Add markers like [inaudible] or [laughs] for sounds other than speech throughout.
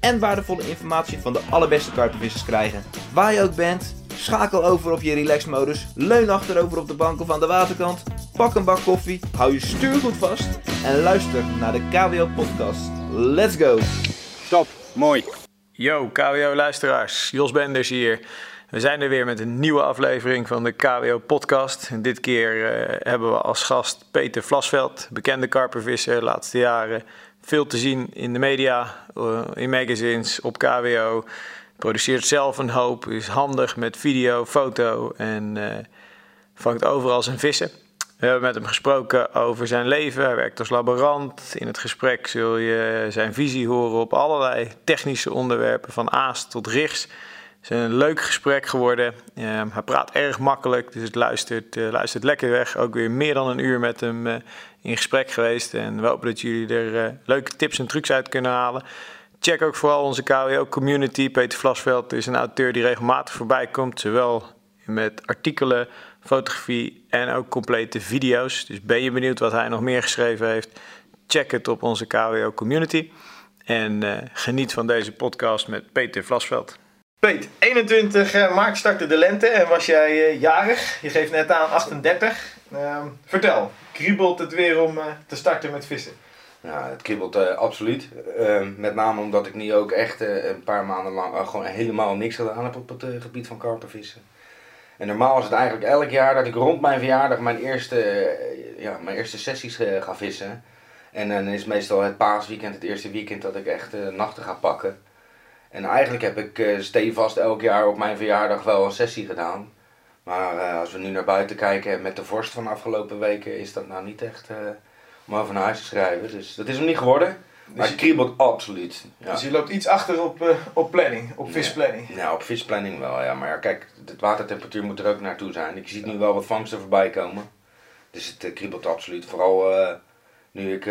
en waardevolle informatie van de allerbeste karpenvissers krijgen. Waar je ook bent, schakel over op je relaxmodus, leun achterover op de bank of aan de waterkant, pak een bak koffie, hou je stuur goed vast en luister naar de KWO podcast. Let's go! Top, mooi. Yo, KWO-luisteraars. Jos Benders hier. We zijn er weer met een nieuwe aflevering van de KWO-podcast. En dit keer eh, hebben we als gast Peter Vlasveld, bekende karpervisser, de laatste jaren. Veel te zien in de media, eh, in magazines, op KWO. Produceert zelf een hoop, is handig met video, foto en eh, vangt overal zijn vissen. We hebben met hem gesproken over zijn leven. Hij werkt als laborant. In het gesprek zul je zijn visie horen op allerlei technische onderwerpen, van aas tot rigs. Het is een leuk gesprek geworden. Ehm, hij praat erg makkelijk, dus het luistert, eh, luistert lekker weg. Ook weer meer dan een uur met hem in gesprek geweest. En we hopen dat jullie er eh, leuke tips en trucs uit kunnen halen. Check ook vooral onze KWO-community. Peter Vlasveld is een auteur die regelmatig voorbij komt. Zowel met artikelen, fotografie en ook complete video's. Dus ben je benieuwd wat hij nog meer geschreven heeft? Check het op onze KWO-community. En eh, geniet van deze podcast met Peter Vlasveld. Peet, 21 eh, maart startte de lente en was jij jarig. Je geeft net aan 38. Ehm, vertel, kriebelt het weer om eh, te starten met vissen? Ja, het kribbelt eh, absoluut. Ehm, met name omdat ik nu ook echt eh, een paar maanden lang gewoon helemaal niks gedaan heb op het gebied van karpenvissen. En normaal is het eigenlijk elk jaar dat ik rond mijn verjaardag mijn eerste, ja, mijn eerste sessies ga vissen. En dan is meestal het paasweekend het eerste weekend dat ik echt nachten ga pakken. En eigenlijk heb ik stevast elk jaar op mijn verjaardag wel een sessie gedaan. Maar eh, als we nu naar buiten kijken met de vorst van de afgelopen weken is dat nou niet echt eh, om over naar huis te schrijven. Dus dat is hem niet geworden. Maar Dus het je, kriebelt absoluut. Ja. dus je loopt iets achter op, eh, op planning, op visplanning. Ja, op visplanning wel, ja. Maar ja, kijk, de watertemperatuur moet er ook naartoe zijn. Ik zie nu wel wat vangsten voorbij komen. Dus het kriebelt absoluut. Vooral nu ik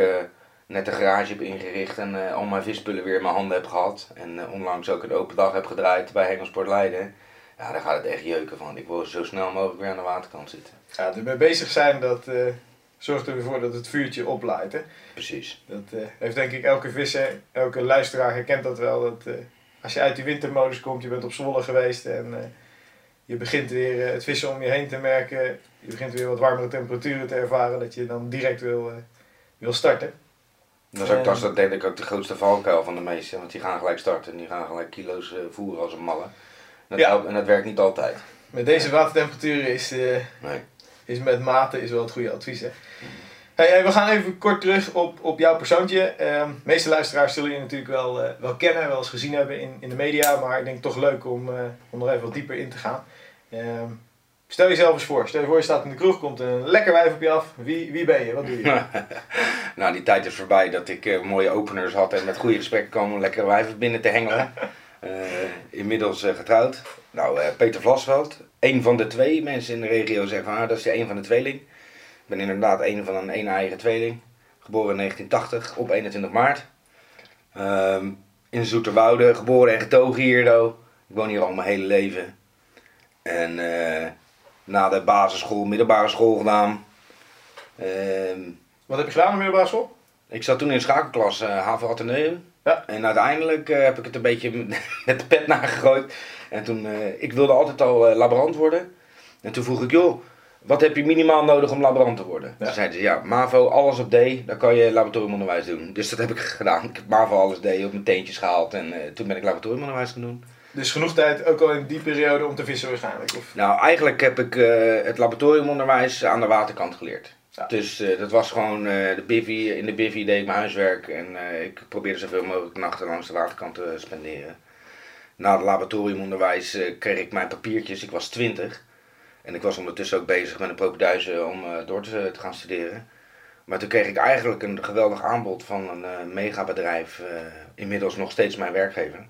net de garage heb ingericht en al mijn visspullen weer in mijn handen heb gehad. En onlangs ook een open dag heb gedraaid bij Hengelsport Leiden. Ja, daar gaat het echt jeuken van. Ik wil zo snel mogelijk weer aan de waterkant zitten. Ja, ermee bezig zijn, dat eh, zorgt ervoor dat het vuurtje oplaait. Hè? Precies. Dat eh, heeft denk ik elke visser, elke luisteraar herkent dat wel. Dat, eh, als je uit die wintermodus komt, je bent op Zwolle geweest en je begint weer het vissen om je heen te merken. Je begint weer wat warmere temperaturen te ervaren, dat je dan direct wil, wil starten. Dat is, ook, dat is dat denk ik ook de grootste valkuil van de meesten. Want die gaan gelijk starten en die gaan gelijk kilo's voeren als een malle. En dat, Ja. en dat werkt niet altijd. Met deze watertemperaturen is, eh, Nee. is met mate is wel het goede advies. Hè? Hey, hey, we gaan even kort terug op, op jouw persoontje. Ehm, de meeste luisteraars zullen je natuurlijk wel, eh, wel kennen, wel eens gezien hebben in, in de media. Maar ik denk toch leuk om, eh, om er even wat dieper in te gaan. Ehm, stel jezelf eens voor. Stel je voor je staat in de kroeg, komt een lekker wijf op je af. Wie, wie ben je? Wat doe je? [laughs] nou, die tijd is voorbij dat ik mooie openers had en met goede gesprekken kwam om lekkere wijven binnen te hengelen. Eh, inmiddels eh, getrouwd. Nou, eh, Peter Vlasveld, een van de twee mensen in de regio zeggen ah, dat is de een van de tweeling. Ik ben inderdaad een van een een eigen tweeling. Geboren in 1980 op 21 maart. Ehm, in Zoeterwoude, geboren en getogen hier. Ik woon hier al mijn hele leven. En na de basisschool, middelbare school gedaan. Ehm, Wat heb je gedaan op middelbare school? Ik zat toen in schakelklas uh, Haven Atheneum. Ja. En uiteindelijk eh, heb ik het een beetje [laughs] met de pet nagegooid. En toen, eh, ik wilde altijd al eh, laborant worden. En toen vroeg ik, joh, wat heb je minimaal nodig om laborant te worden? Ja. Toen zeiden ze, ja, MAVO, alles op D, dan kan je laboratoriumonderwijs doen. Dus dat heb ik [laughs] gedaan. Ik heb MAVO, alles D op mijn teentjes gehaald. En eh, toen ben ik laboratoriumonderwijs gaan doen. Dus genoeg tijd, ook al in die periode, om te vissen waarschijnlijk. Of, Nou, eigenlijk heb ik eh, het laboratoriumonderwijs aan de waterkant geleerd. Dus eh, dat was gewoon eh, de bivvy. In de bivvy deed ik mijn huiswerk en eh, ik probeerde zoveel mogelijk nachten langs de waterkant te spenderen. Na het laboratoriumonderwijs kreeg ik mijn papiertjes. Ik was 20 en ik was ondertussen ook bezig met een propeduizen om door te, gaan studeren. Maar toen kreeg ik eigenlijk een geweldig aanbod van een megabedrijf, inmiddels nog steeds mijn werkgever.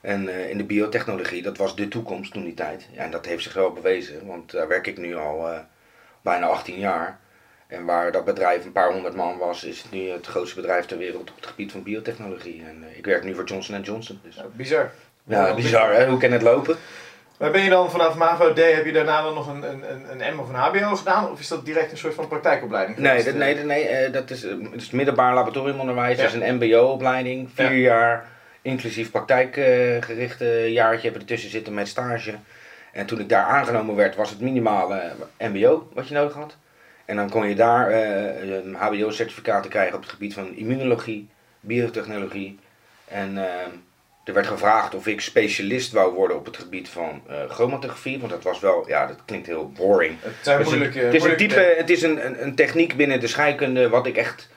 En in de biotechnologie, dat was de toekomst toen die tijd. Ja, en dat heeft zich wel bewezen, want daar werk ik nu al bijna 18 jaar. En waar dat bedrijf een paar honderd man was, is het nu het grootste bedrijf ter wereld op het gebied van biotechnologie. En eh, ik werk nu voor Johnson Johnson. Dus. Ja, bizar. Ja, bizar hè, hoe kan het lopen? Maar ben je dan vanaf MAVO D, heb je daarna dan nog een, een, een, een M of een HBO gedaan? Of is dat direct een soort van praktijkopleiding? Nee, dat, nee, nee eh, dat is, eh, het is middelbaar laboratoriumonderwijs. Ja. Dat is een mbo-opleiding. Vier Ja. jaar, inclusief praktijkgerichte jaartje hebben ertussen zitten met stage. En toen ik daar aangenomen werd, was het minimale mbo wat je nodig had. En dan kon je daar eh, een hbo-certificaat krijgen op het gebied van immunologie, biotechnologie. En eh, er werd gevraagd of ik specialist wou worden op het gebied van eh chromatografie. Want dat was wel, ja, dat klinkt heel boring. Het zijn Dus het- moeilijke... het is een type, het is een, een, een techniek binnen de scheikunde wat ik echt,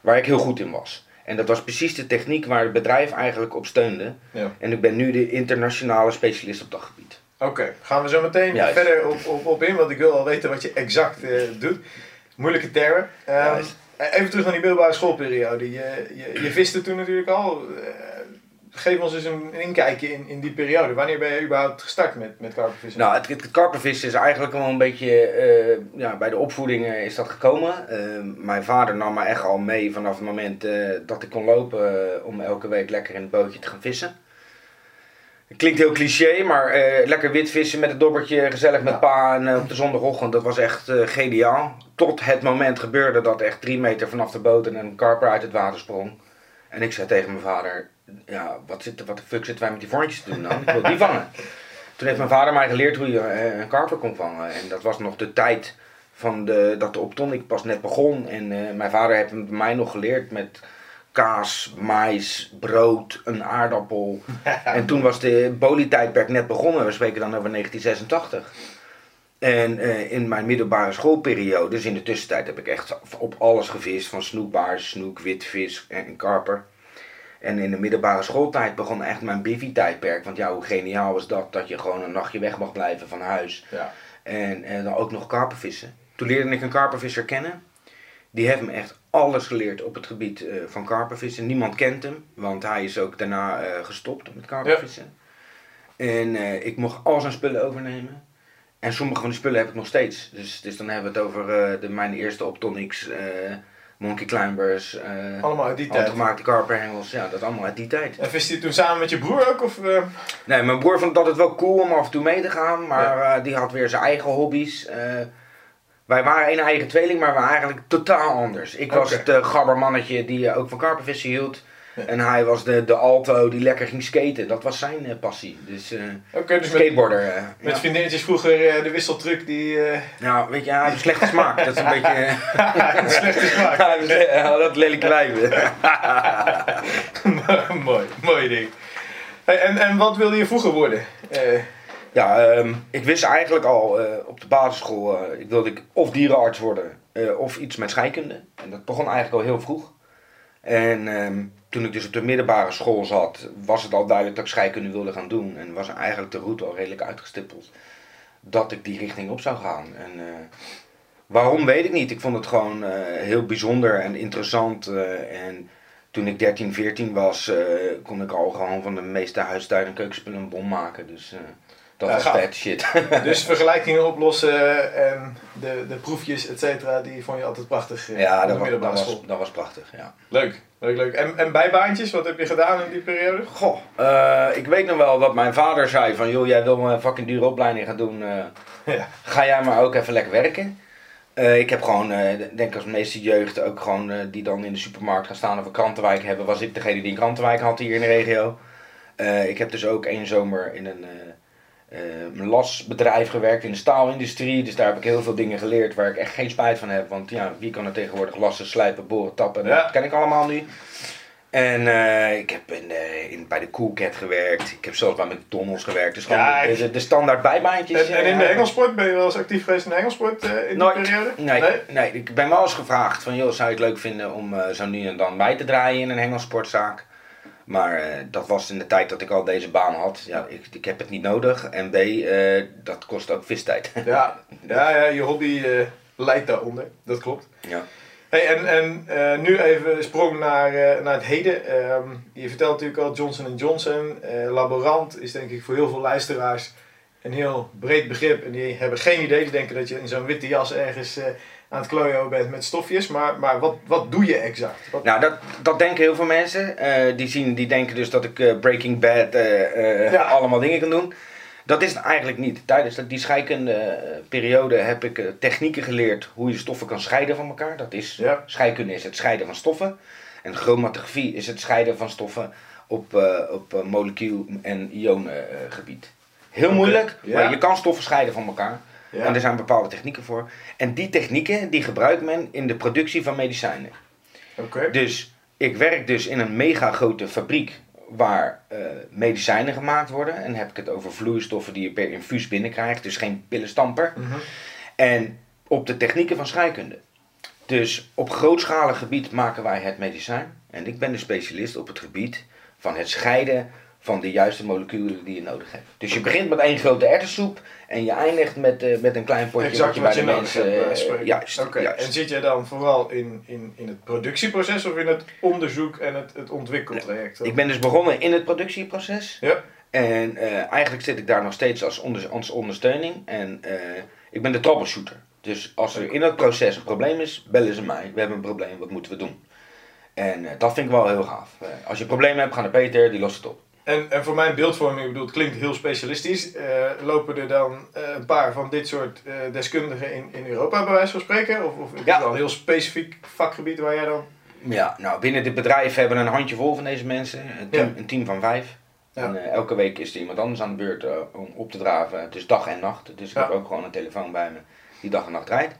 waar ik heel goed in was. En dat was precies de techniek waar het bedrijf eigenlijk op steunde. Ja. En ik ben nu de internationale specialist op dat gebied. Oké, gaan we zo meteen Juist. verder op, op, op in, want ik wil al weten wat je exact eh, doet. Moeilijke termen. Ehm, Juist. even terug naar die middelbare schoolperiode. Je, je, je viste toen natuurlijk al. Eh, geef ons eens een, een inkijkje in, in die periode. Wanneer ben je überhaupt gestart met, met karpenvissen? Nou, het, het karpenvissen is eigenlijk wel een beetje, eh, ja, bij de opvoeding eh, is dat gekomen. Eh, mijn vader nam me echt al mee vanaf het moment eh, dat ik kon lopen eh, om elke week lekker in het bootje te gaan vissen. Het klinkt heel cliché, maar eh, lekker wit vissen met het dobbertje, gezellig met Ja. pa en eh, op de zondagochtend, dat was echt eh, geniaal. Tot het moment gebeurde dat echt drie meter vanaf de boot en een karper uit het water sprong. En ik zei tegen mijn vader, ja, wat, zit, wat de fuck zitten wij met die vorntjes te doen dan? Ik wil die vangen. Toen heeft mijn vader mij geleerd hoe je een karper kon vangen. En dat was nog de tijd van de, dat de optonic pas net begon. En mijn vader heeft mij nog geleerd met kaas, mais, brood, een aardappel. [laughs] en toen was de bolietijdperk net begonnen. We spreken dan over 1986. En eh, in mijn middelbare schoolperiode, dus in de tussentijd, heb ik echt op alles gevist. Van snoekbaars, snoek, witvis en, en karper. En in de middelbare schooltijd begon echt mijn bivy-tijdperk. Want ja, hoe geniaal was dat? Dat je gewoon een nachtje weg mag blijven van huis. Ja. En, en dan ook nog karpervissen. Toen leerde ik een karpervisser kennen. Die heeft me echt alles geleerd op het gebied eh, van karpervissen. Niemand kent hem, want hij is ook daarna eh, gestopt met karpervissen. En eh, ik mocht al zijn spullen overnemen. En sommige van die spullen heb ik nog steeds. Dus, dus dan hebben we het over de, mijn eerste Optonics, Monkey Climbers, Allemaal uit die tijd. handgemaakte karperhengels. Ja, dat allemaal uit die tijd. En viste je toen samen met je broer ook? Of, Nee, mijn broer vond het altijd wel cool om af en toe mee te gaan, maar die had weer zijn eigen hobby's. Wij waren een eigen tweeling, maar we waren eigenlijk totaal anders. Ik was het uh, gabbermannetje die eh, ook van karpenvissen hield. Ja. En hij was de, de alto die lekker ging skaten. Dat was zijn eh, passie. Dus dus met, skateboarder. met ja. vriendinnetjes vroeger de wisseltruc die... Nou, weet je, hij heeft een slechte smaak. Dat is een beetje... [laughs] eh, slechte smaak. [laughs] hij had dat lelijke wijven. [laughs] mooi, mooi ding. Hey, en, en wat wilde je vroeger worden? Ja, ehm, ik wist eigenlijk al eh, op de basisschool, eh, ik wilde ik of dierenarts worden eh, of iets met scheikunde. En dat begon eigenlijk al heel vroeg. En ehm, toen ik dus op de middelbare school zat, was het al duidelijk dat ik scheikunde wilde gaan doen. En was eigenlijk de route al redelijk uitgestippeld dat ik die richting op zou gaan. En waarom weet ik niet. Ik vond het gewoon heel bijzonder en interessant. en toen ik 13, 14 was, kon ik al gewoon van de meeste huistuin- en keukenspullen een bom maken. Dus dat vet shit. [laughs] dus vergelijkingen oplossen en de, de proefjes, et cetera, die vond je altijd prachtig eh, ja, dat was, dat, was, dat was prachtig. Ja. Leuk, leuk, leuk. En, en bijbaantjes, wat heb je gedaan in die periode? Goh, eh, ik weet nog wel dat mijn vader zei van, joh, jij wil een fucking dure opleiding gaan doen. eh, Ja. ga jij maar ook even lekker werken. Eh, ik heb gewoon, eh, denk als meeste jeugd ook gewoon, eh, die dan in de supermarkt gaan staan of een krantenwijk hebben, was ik degene die een krantenwijk had hier in de regio. Eh, ik heb dus ook één zomer in een, een lasbedrijf gewerkt in de staalindustrie. Dus daar heb ik heel veel dingen geleerd waar ik echt geen spijt van heb. Want ja, wie kan er tegenwoordig lassen, slijpen, boren, tappen? Ja. Dat ken ik allemaal nu. En eh, ik heb in, eh, in, bij de Coolcat gewerkt. Ik heb zelfs bij McDonald's gewerkt. Dus gewoon Ja, de, de, de standaard bijbaantjes. En, en in de eh, Engelsport, ben je wel eens actief geweest in de Engelsport eh, in die Nooit. periode? Nee, nee? ik ben wel eens gevraagd van, joh, zou je het leuk vinden om zo nu en dan bij te draaien in een hengelsportzaak? Maar eh, dat was in de tijd dat ik al deze baan had. Ja, ik, ik heb het niet nodig. En B, eh, dat kost ook vistijd. [laughs] Ja, ja, ja, je hobby eh, leidt daaronder, dat klopt. ja. Hey, en en nu even sprong naar, naar het heden. Ehm, je vertelt natuurlijk al Johnson Johnson. laborant is denk ik voor heel veel luisteraars een heel breed begrip. En die hebben geen idee. Die denken dat je in zo'n witte jas ergens aan het klooien bent met stofjes. Maar, maar wat, wat doe je exact? Wat, Nou, dat, dat denken heel veel mensen. Eh, die, zien, die denken dus dat ik eh, Breaking Bad eh, Ja. allemaal dingen kan doen. Dat is het eigenlijk niet. Tijdens dat- die scheikunde periode heb ik technieken geleerd hoe je stoffen kan scheiden van elkaar. Dat is, Ja. scheikunde is het scheiden van stoffen. En chromatografie is het scheiden van stoffen op, op molecuul- en ionengebied. Heel moeilijk, ja. maar je kan stoffen scheiden van elkaar. Ja. En er zijn bepaalde technieken voor. En die technieken die gebruikt men in de productie van medicijnen. Oké. Dus ik werk dus in een mega grote fabriek waar eh, medicijnen gemaakt worden. En heb ik het over vloeistoffen die je per infuus binnenkrijgt. Dus geen pillenstamper. Mhm. En op de technieken van scheikunde. Dus op grootschalig gebied maken wij het medicijn. En ik ben de specialist op het gebied van het scheiden van de juiste moleculen die je nodig hebt. Dus je begint met één grote erwtensoep en je eindigt met, eh, met een klein potje Exact wat je bij je de mensen... spreken. juist. En zit jij dan vooral in, in, in het productieproces of in het onderzoek en het, het ontwikkeltraject? Ik ben dus begonnen in het productieproces. Ja. En eigenlijk zit ik daar nog steeds als, onder, als ondersteuning. En ik ben de troubleshooter. Dus als er in dat proces een probleem is, bellen ze mij. We hebben een probleem, wat moeten we doen? En dat vind ik wel heel gaaf. Als je problemen hebt, ga naar Peter, die lost het op. En, en voor mijn beeldvorming, ik bedoel, het klinkt heel specialistisch. Eh, lopen er dan eh, een paar van dit soort eh, deskundigen in, in Europa, bij wijze van spreken? Of, of is Ja. het wel een heel specifiek vakgebied waar jij dan... Ja, nou binnen dit bedrijf hebben we een handjevol van deze mensen. Een team, Ja. een team van vijf. Ja. En elke week is er iemand anders aan de beurt om op te draven. Het is dag en nacht. Dus ik heb ook gewoon een telefoon bij me die dag en nacht rijdt.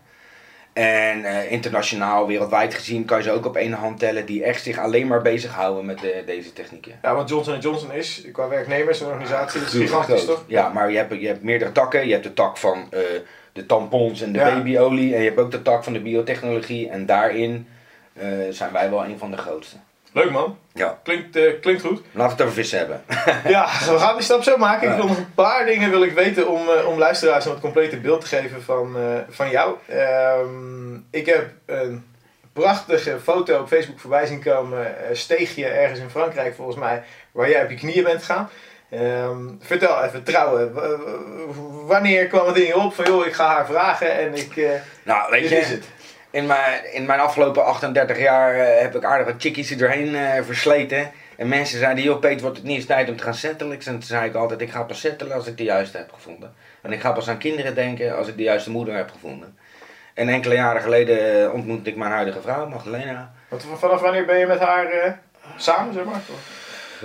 En eh, internationaal, wereldwijd gezien, kan je ze ook op één hand tellen die echt zich alleen maar bezighouden met deze technieken. Ja, want Johnson Johnson is, qua werknemers, een organisatie, dat is gigantisch toch? Ja, maar je hebt, je hebt meerdere takken. Je hebt de tak van eh, de tampons en de Ja. babyolie. En je hebt ook de tak van de biotechnologie. En daarin eh, zijn wij wel een van de grootste. Leuk man. Ja. Klinkt, eh, klinkt goed. Laten we het over vissen hebben. [laughs] Ja, we gaan die stap zo maken. Ik wil nog een paar dingen wil ik weten om, eh, om luisteraars een wat complete beeld te geven van, eh, van jou. Ehm, ik heb een prachtige foto op Facebook voorbij zien komen. eh, steegje ergens in Frankrijk volgens mij, waar jij op je knieën bent gegaan. Ehm, vertel even, trouwen. W- wanneer kwam het in je op van joh, ik ga haar vragen en ik... Nou, weet je, is het. In mijn, in mijn afgelopen 38 jaar eh, heb ik aardig wat chickies er doorheen eh, versleten. En mensen zeiden, joh Peter, wordt het niet eens tijd om te gaan settelen? En toen zei ik altijd, ik ga pas settelen als ik de juiste heb gevonden. En ik ga pas aan kinderen denken als ik de juiste moeder heb gevonden. En enkele jaren geleden eh, ontmoette ik mijn huidige vrouw, Magdalena. Want vanaf wanneer ben je met haar samen, zeg maar?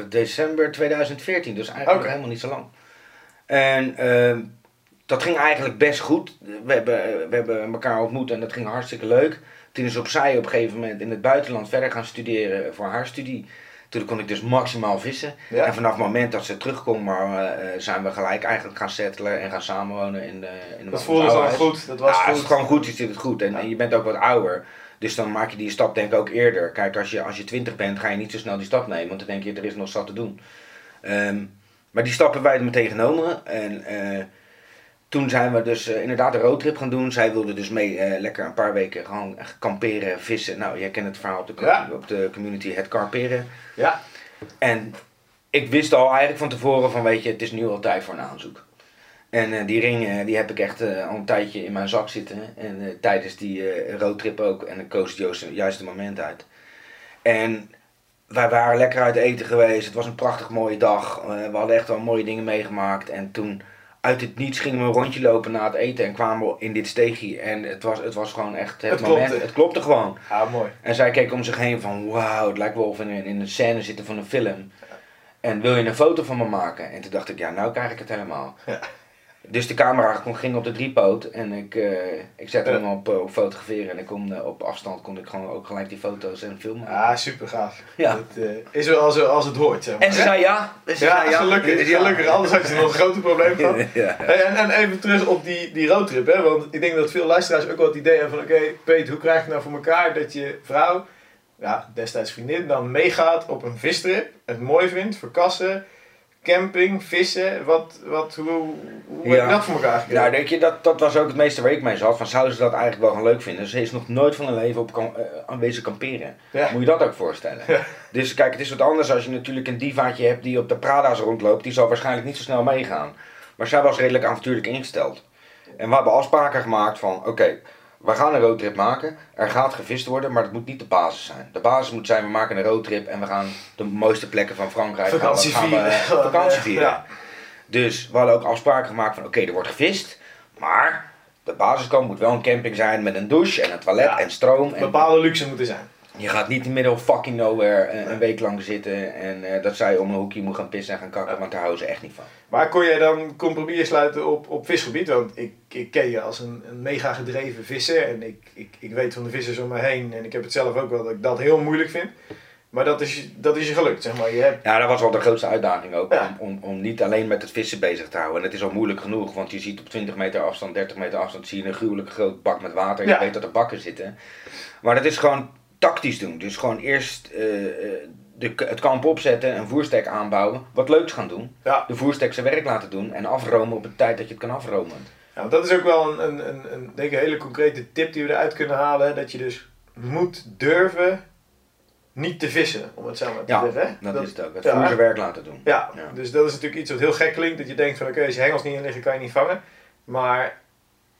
December 2014, dus eigenlijk helemaal niet zo lang. En ehm, dat ging eigenlijk best goed. We hebben, we hebben elkaar ontmoet en dat ging hartstikke leuk. Toen is opzij op een gegeven moment in het buitenland verder gaan studeren voor haar studie. Toen kon ik dus maximaal vissen. Ja. En vanaf het moment dat ze terugkwam, maar, eh, zijn we gelijk eigenlijk gaan settelen en gaan samenwonen in de in de Dat voelde gewoon goed, dat was ja, goed. als het gewoon goed is, zit het goed. En, Ja. en je bent ook wat ouder. Dus dan maak je die stap denk ik ook eerder. Kijk, als je, als je 20 bent, ga je niet zo snel die stap nemen. Want dan denk je, er is nog zat te doen. Ehm, maar die stappen hebben wij meteen genomen. En eh, toen zijn we dus eh, inderdaad een roadtrip gaan doen. Zij wilde dus mee eh, lekker een paar weken gaan kamperen, vissen. Nou, jij kent het verhaal op de, Ja. op de community, het kamperen. Ja, En ik wist al eigenlijk van tevoren van, weet je, het is nu al tijd voor een aanzoek. En eh, die ring die heb ik echt al een tijdje in mijn zak zitten. En tijdens die roadtrip ook. En ik koos het juiste, moment uit. En wij waren lekker uit eten geweest. Het was een prachtig mooie dag. We hadden echt wel mooie dingen meegemaakt. En toen uit het niets gingen we een rondje lopen na het eten. En kwamen we in dit steegje. En het was, het was gewoon echt het, Het moment. klopte. Het klopte gewoon. ah, mooi. En zij keek om zich heen van wauw, het lijkt wel of we in, in een scène zitten van een film. En wil je een foto van me maken? En toen dacht ik, ja, nou krijg ik het helemaal. Ja. Dus de camera kon- ging op de driepoot en ik, eh, ik zette Ja. hem op, eh, op fotograferen. En ik kon, eh, op afstand kon ik gewoon ook gelijk die foto's en filmen. Ah, super gaaf. Ja. Dat eh, is wel als, als het hoort, zeg maar. En ze zei ja. Ze ja, zei ja. gelukkig, Dus ja. gelukkig. Anders had je nog een groter probleem gehad. [laughs] ja. Hey, en, en even terug op die, die roadtrip, hè? want ik denk dat veel luisteraars ook wel het idee hebben van oké, Peet, hoe krijg je nou voor elkaar dat je vrouw, ja, destijds vriendin, dan meegaat op een vistrip, het mooi vindt, verkassen, camping, vissen. Wat, wat, hoe hoe heb Ja. je dat voor elkaar gekregen? Nou, denk je, dat, dat was ook het meeste waar ik mee zat. Van zouden ze dat eigenlijk wel gaan leuk vinden? Ze is nog nooit van hun leven op kan, eh, aanwezig kamperen. Ja. Moet je dat ook voorstellen? Ja. Dus kijk, het is wat anders als je natuurlijk een divaatje hebt die op de Prada's rondloopt. Die zal waarschijnlijk niet zo snel meegaan. Maar zij was redelijk avontuurlijk ingesteld. En we hebben afspraken gemaakt van, oké, we gaan een roadtrip maken. Er gaat gevist worden, maar dat moet niet de basis zijn. De basis moet zijn, we maken een roadtrip en we gaan de mooiste plekken van Frankrijk gaan we- Vakantie gaan we, vieren. [laughs] vakantie vieren. Ja. Dus we hadden ook afspraken gemaakt van oké, er wordt gevist, maar de basiskamp moet wel een camping zijn met een douche en een toilet Ja. en stroom. En Bepaalde luxe moeten zijn. Je gaat niet in fucking nowhere een, een week lang zitten en eh, dat zij om een hoekje moet gaan pissen en gaan kakken, want daar houden ze echt niet van. Maar kon jij dan compromis sluiten op, op visgebied? Want ik, ik ken je als een, een mega gedreven visser. En ik, ik, ik weet van de vissers om me heen. En ik heb het zelf ook wel dat ik dat heel moeilijk vind. Maar dat is, dat is je gelukt, zeg maar. Je hebt, Ja, dat was wel de grootste uitdaging ook, Ja. om, om, om niet alleen met het vissen bezig te houden. En het is al moeilijk genoeg, want je ziet op 20 meter afstand, 30 meter afstand, zie je een gruwelijk groot bak met water. Ja. Je weet dat er bakken zitten. Maar dat is gewoon tactisch doen. Dus gewoon eerst eh, de, het kamp opzetten, een voerstek aanbouwen, wat leuks gaan doen. ja, De voerstek zijn werk laten doen en afromen op de tijd dat je het kan afromen. ja, want dat is ook wel een, een, een, een, denk ik, hele concrete tip die we eruit kunnen halen. Dat je dus moet durven niet te vissen, om het zo maar te Ja, zeggen. hè? Dat, is het ook. Het ja. zijn werk laten doen. Ja, Ja. dus dat is natuurlijk iets wat heel gek klinkt. Dat je denkt van oké, als je hengels niet in liggen kan je niet vangen. Maar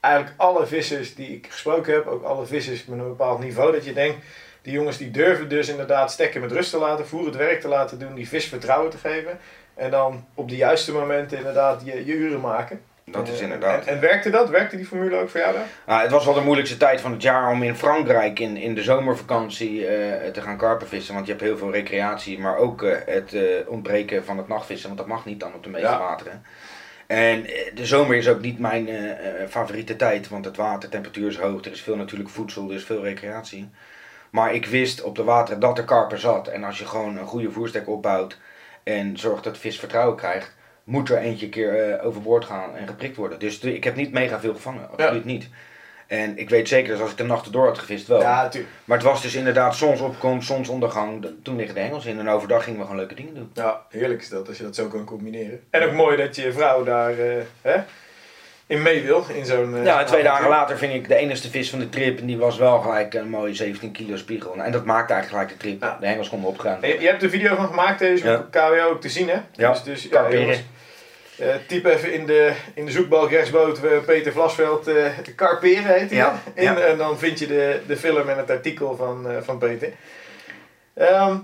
eigenlijk alle vissers die ik gesproken heb, ook alle vissers met een bepaald niveau, dat je denkt, die jongens die durven dus inderdaad stekken met rust te laten, voer het werk te laten doen, die vis vertrouwen te geven. En dan op de juiste momenten inderdaad je, je uren maken. Dat is Eh, inderdaad. En, en werkte dat? Werkte die formule ook voor jou daar? Ah, het was wel de moeilijkste tijd van het jaar om in Frankrijk in, in de zomervakantie eh, te gaan karpenvissen. Want je hebt heel veel recreatie, maar ook eh, het ontbreken van het nachtvissen. Want dat mag niet dan op de meeste Ja. wateren. En de zomer is ook niet mijn favoriete tijd, want het water, temperatuur is hoog, er is veel natuurlijk voedsel, er is veel recreatie. Maar ik wist op de wateren dat er karper zat. En als je gewoon een goede voerstek opbouwt en zorgt dat de vis vertrouwen krijgt, moet er eentje een keer eh, overboord gaan en geprikt worden. Dus de- ik heb niet mega veel gevangen, absoluut niet. En ik weet zeker dat als ik de nachten door had gevist wel. Ja, natuurlijk. Maar het was dus inderdaad zonsopkomst, zonsondergang. Toen liggen de hengels in en overdag gingen we gewoon leuke dingen doen. Ja, heerlijk is dat als je dat zo kan combineren. En ook mooi dat je vrouw daar eh, hè, in mee wil, in zo'n... eh, Ja, en twee dagen later ving ik de enigste vis van de trip en die was wel gelijk een mooie 17 kilo spiegel. En dat maakte eigenlijk gelijk de trip. Ja. De hengels konden En Je, hebt er een video van gemaakt, deze Ja. op KWO ook te zien, hè? Ja, Dus, dus ja, jongens, eh, typ even in de, in de zoekbalk rechtsboot eh, Peter Vlasveld eh karperen heet hij. Ja. [laughs] En dan vind je de, de film en het artikel van, eh, van Peter. Ehm,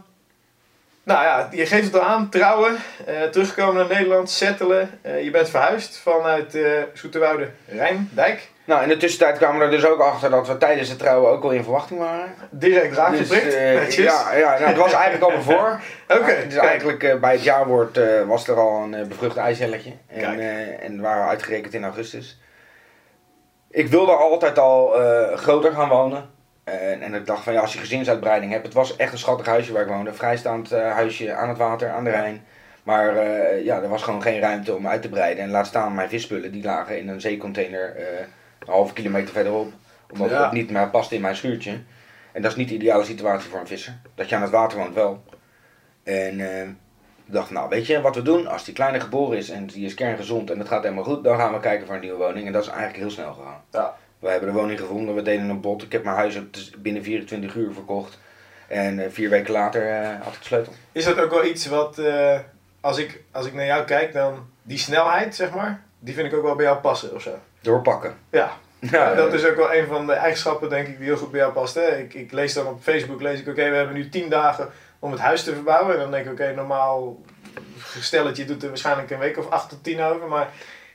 nou ja, je geeft het al aan, trouwen, eh, terugkomen naar Nederland, settelen. Eh, je bent verhuisd vanuit eh Zoeterwoude Rijndijk. Nou, in de tussentijd kwamen we er dus ook achter dat we tijdens het trouwen ook al in verwachting waren. Direct raak Dus, ja, ja nou, het was eigenlijk al bevor. [laughs] Oké, Dus kijk. eigenlijk bij het jaarwoord was er al een bevrucht eicelletje. En, en waren we uitgerekend in augustus. Ik wilde altijd al groter gaan wonen. En, en ik dacht van ja, als je gezinsuitbreiding hebt. Het was echt een schattig huisje waar ik woonde. Een vrijstaand eh, huisje aan het water, aan de Rijn. Maar eh, ja, er was gewoon geen ruimte om uit te breiden. En laat staan mijn visspullen, die lagen in een zeecontainer eh, een halve kilometer verderop. Omdat Ja. het niet meer paste in mijn schuurtje. En dat is niet de ideale situatie voor een visser. Dat je aan het water woont wel. En eh, ik dacht, nou weet je wat we doen? Als die kleine geboren is en die is kerngezond en het gaat helemaal goed, dan gaan we kijken voor een nieuwe woning. En dat is eigenlijk heel snel gegaan. Ja. We hebben de woning gevonden, we deden een bod. Ik heb mijn huis dus binnen 24 uur verkocht. En eh, vier weken later eh, had ik de sleutel. Is dat ook wel iets wat, eh, als, ik, als ik naar jou kijk, dan die snelheid, zeg maar, die vind ik ook wel bij jou passen of zo. Doorpakken. Ja, [laughs] Ja, dat is ook wel een van de eigenschappen, denk ik, die heel goed bij jou past. Hè? Ik, ik lees dan op Facebook, lees ik, oké, we hebben nu 10 dagen om het huis te verbouwen. En dan denk ik, oké, normaal gestelletje doet er waarschijnlijk een week of 8 tot 10 over. Maar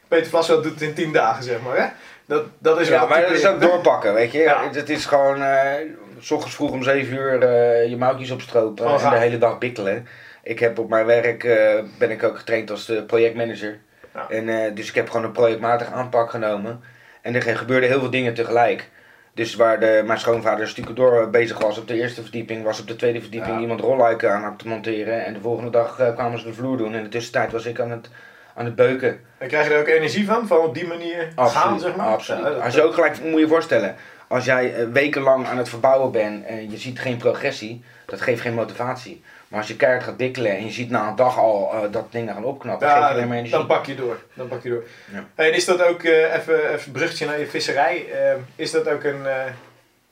Peter Vlasveld doet het in 10 dagen, zeg maar. Hè? Dat, dat is wel Ja, maar dat is ook doorpakken, weet je. Ja. Het is gewoon, eh, s ochtends vroeg om 7 uur eh, je mouwtjes opstropen en de hele dag bikkelen. Ik heb op mijn werk, eh, ben ik ook getraind als projectmanager. Ja. En, dus ik heb gewoon een projectmatige aanpak genomen. En er gebeurden heel veel dingen tegelijk. Dus waar de, mijn schoonvader door bezig was op de eerste verdieping, was op de tweede verdieping Ja. iemand rolluiken aan het monteren. En de volgende dag kwamen ze de vloer doen. En in de tussentijd was ik aan het, aan het beuken. En krijg je er ook energie van, van op die manier gaan, zeg maar? absoluut. Ja, dat- Als je ook gelijk, moet je je voorstellen, als jij eh, wekenlang aan het verbouwen bent en je ziet geen progressie, dat geeft geen motivatie. Maar als je keihard gaat dikkelen en je ziet na een dag al eh, dat dingen gaan opknappen, geef je Ja, alleen maar dan, energie. dan pak je door. Dan pak je door. Ja. En is dat ook, eh, even, even een bruggetje naar je visserij, eh, is dat ook een,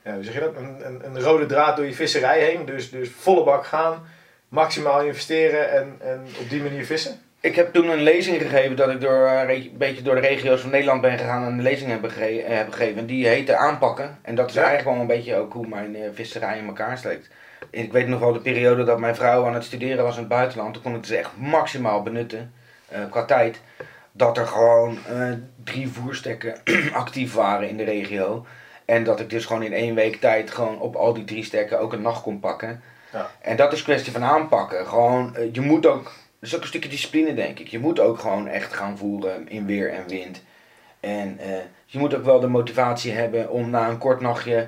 ja, hoe zeg je dat, een, een, een rode draad door je visserij heen? Dus, dus volle bak gaan, maximaal investeren en, en op die manier vissen? Ik heb toen een lezing gegeven dat ik door, eh, een beetje door de regio's van Nederland ben gegaan en een lezing heb, gege- eh, heb gegeven. En die heette Aanpakken. En dat is Ja. eigenlijk wel een beetje ook hoe mijn eh, visserij in elkaar steekt. Ik weet nog wel de periode dat mijn vrouw aan het studeren was in het buitenland. Toen kon ik ze echt maximaal benutten eh, qua tijd. Dat er gewoon drie voerstekken [clears throat] actief waren in de regio. En dat ik dus gewoon in één week tijd gewoon op al die drie stekken ook een nacht kon pakken. Ja. En dat is kwestie van aanpakken. Gewoon, je moet ook, dat is ook een stukje discipline denk ik. Je moet ook gewoon echt gaan voeren in weer en wind. En eh, je moet ook wel de motivatie hebben om na een kort nachtje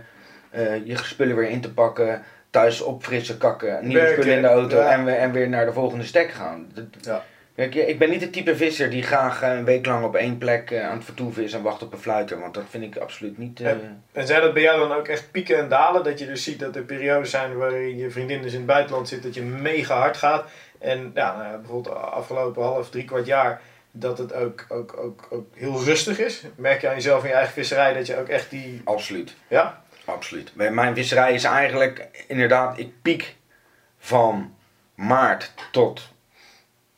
eh, je spullen weer in te pakken. Thuis opfrissen, kakken, nieuwe Werken, spullen in de auto ja. en, we- en weer naar de volgende stek gaan. Dat- Ja. Kijk, ik ben niet de type visser die graag eh, een week lang op één plek aan het vertoeven is en wacht op een fluiter. Want dat vind ik absoluut niet... Ja. En zijn dat bij jou dan ook echt pieken en dalen? Dat je dus ziet dat er periodes zijn waarin je vriendin dus in het buitenland zit, dat je mega hard gaat. En ja, nou ja, bijvoorbeeld de afgelopen half, drie kwart jaar, dat het ook, ook, ook, ook heel rustig is. Merk je aan jezelf in je eigen visserij dat je ook echt die... Absoluut. Ja? Absoluut. Mijn visserij is eigenlijk inderdaad, ik piek van maart tot